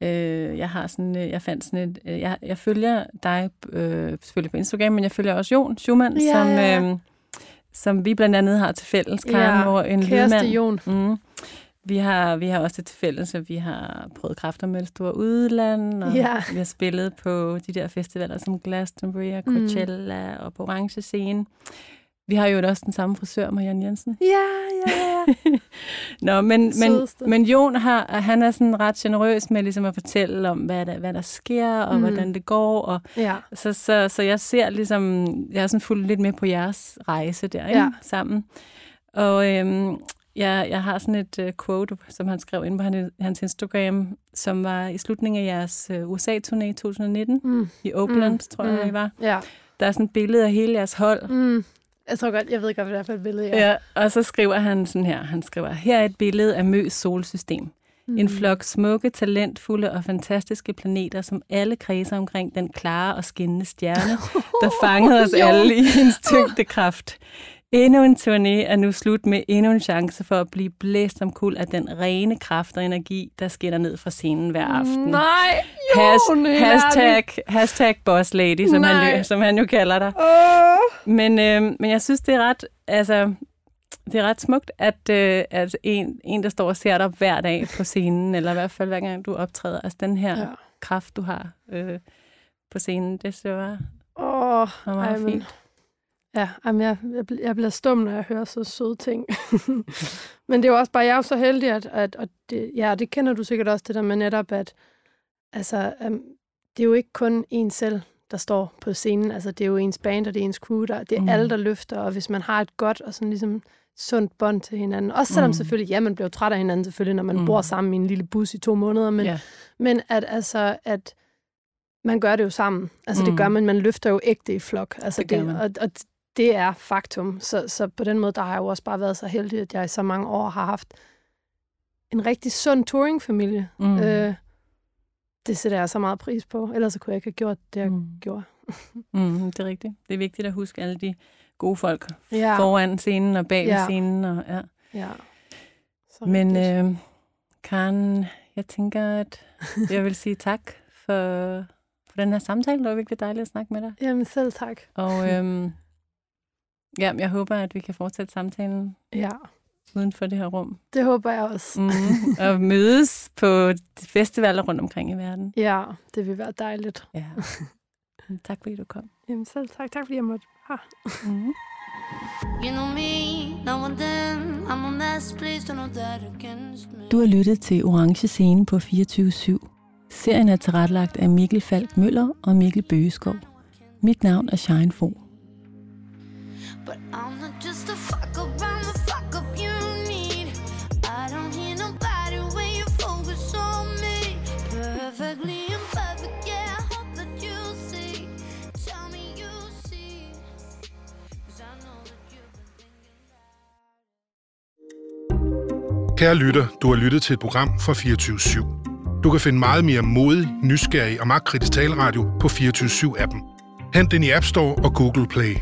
Speaker 3: øh, jeg har sådan, øh, jeg fandt sådan et, øh, jeg, jeg følger dig øh, selvfølgelig på Instagram, men jeg følger også Jon Schumann,
Speaker 4: Ja,
Speaker 3: som,
Speaker 4: ja.
Speaker 3: øhm, som vi blandt andet har til fælles, Karen,
Speaker 4: Ja,
Speaker 3: hvor en lydmand.
Speaker 4: Jon.
Speaker 3: Mm. Vi har, vi har også det til fælles, at vi har prøvet kræfter med store udland, og
Speaker 4: Ja.
Speaker 3: vi har spillet på de der festivaler som Glastonbury og
Speaker 4: Mm.
Speaker 3: Coachella og på Orange Scene. Vi har jo også den samme frisør, Marianne Jensen.
Speaker 4: Ja, ja, ja.
Speaker 3: Nå, men, men, men Jon har, han er sådan ret generøs med ligesom at fortælle om, hvad der, hvad der sker, og
Speaker 4: Mm.
Speaker 3: mm. hvordan det går. Og
Speaker 4: ja.
Speaker 3: så, så, så jeg ser ligesom, jeg er sådan fuldt lidt med på jeres rejse der, ikke?
Speaker 4: Ja.
Speaker 3: sammen. Og øhm, jeg, jeg har sådan et uh, quote, som han skrev ind på hans, hans Instagram, som var i slutningen af jeres uh, USA-turné i 2019
Speaker 4: Mm.
Speaker 3: i Oakland,
Speaker 4: Mm.
Speaker 3: tror jeg,
Speaker 4: Mm.
Speaker 3: I var.
Speaker 4: Ja.
Speaker 3: Der er sådan et billede af hele jeres hold,
Speaker 4: Mm. Jeg tror godt, jeg ved godt, hvad det er for et billede.
Speaker 3: Ja. ja, og så skriver han sådan her, han skriver, her er et billede af Møs solsystem. Mm. En flok smukke, talentfulde og fantastiske planeter, som alle kredser omkring den klare og skinnende stjerne, der fangede os alle i hendes tyngdekraft. Endnu en turné er nu slut med endnu en chance for at blive blæst om kul af den rene kraft og energi, der skinner ned fra scenen hver aften.
Speaker 4: Nej,
Speaker 3: Has,
Speaker 4: Jon, helt
Speaker 3: hashtag, hashtag boss lady, som han, jo, som han jo kalder dig.
Speaker 4: Åh.
Speaker 3: Men, øh, men jeg synes, det er ret... Altså, det er ret smukt, at, øh, at en, en, der står og ser dig hver dag på scenen, eller i hvert fald hver gang du optræder, altså den her
Speaker 4: Ja.
Speaker 3: kraft, du har øh, på scenen, det synes jeg var,
Speaker 4: Åh,
Speaker 3: var meget
Speaker 4: ej,
Speaker 3: fint.
Speaker 4: Ja, jamen jeg, jeg, jeg bliver stum, når jeg hører så søde ting. Men det er jo også bare, jeg er jo så heldig, at, at og det, ja, det kender du sikkert også, det der med netop, at altså, um, det er jo ikke kun en selv, der står på scenen. Altså, det er jo ens band, og det er ens crew, der, det er
Speaker 3: Mm.
Speaker 4: alle, der løfter, og hvis man har et godt og sådan ligesom sundt bånd til hinanden. Også selvom
Speaker 3: Mm.
Speaker 4: selvfølgelig, ja, man bliver træt af hinanden selvfølgelig, når man
Speaker 3: Mm.
Speaker 4: bor sammen i en lille bus i to måneder, men,
Speaker 3: Ja.
Speaker 4: men at altså, at man gør det jo sammen. Altså, mm. Det gør man, man løfter jo ægte i flok. Altså,
Speaker 3: Det man.
Speaker 4: Og, og det er faktum. Så, så på den måde, der har jeg jo også bare været så heldig, at jeg i så mange år har haft en rigtig sund touringfamilie.
Speaker 3: Mm.
Speaker 4: Øh, det sætter jeg så meget pris på. Ellers så kunne jeg ikke have gjort det, jeg mm. Gjorde.
Speaker 3: Mm, det er rigtigt. Det er vigtigt at huske alle de gode folk
Speaker 4: Ja.
Speaker 3: foran scenen og bag
Speaker 4: Ja.
Speaker 3: scenen. Og, ja.
Speaker 4: Ja. Så
Speaker 3: Men øh, Karen, jeg tænker, at jeg vil sige tak for, for den her samtale. Det var virkelig dejligt at snakke med dig.
Speaker 4: Jamen selv tak.
Speaker 3: Og øhm, ja, jeg håber, at vi kan fortsætte samtalen
Speaker 4: Ja,
Speaker 3: uden for det her rum.
Speaker 4: det håber jeg også.
Speaker 3: Mm, og mødes på festivaler rundt omkring i verden.
Speaker 4: Ja, det vil være dejligt.
Speaker 3: Ja. tak fordi du kom.
Speaker 4: Jamen selv tak. Tak fordi jeg måtte. Ha.
Speaker 3: Mm.
Speaker 7: You know me, now and then I'm a mess, please don't know that against me.
Speaker 3: Du har lyttet til Orange Scene på 24-7. Serien er tilrettelagt af Mikkel Falk Møller og Mikkel Bøgeskov. Mit navn er Shine Fo.
Speaker 7: But I'm not just a fuck up, I'm the fuck up you need. I don't hear nobody when you focus on me. Perfectly imperfect, yeah, I hope that you see. Tell me you see. 'Cause I know that you've been thinking
Speaker 8: Kære lytter, du har lyttet til et program fra 24-7. Du kan finde meget mere modig, nysgerrig og magtkritisk taleradio på 24-7-appen. Hent den i App Store og Google Play.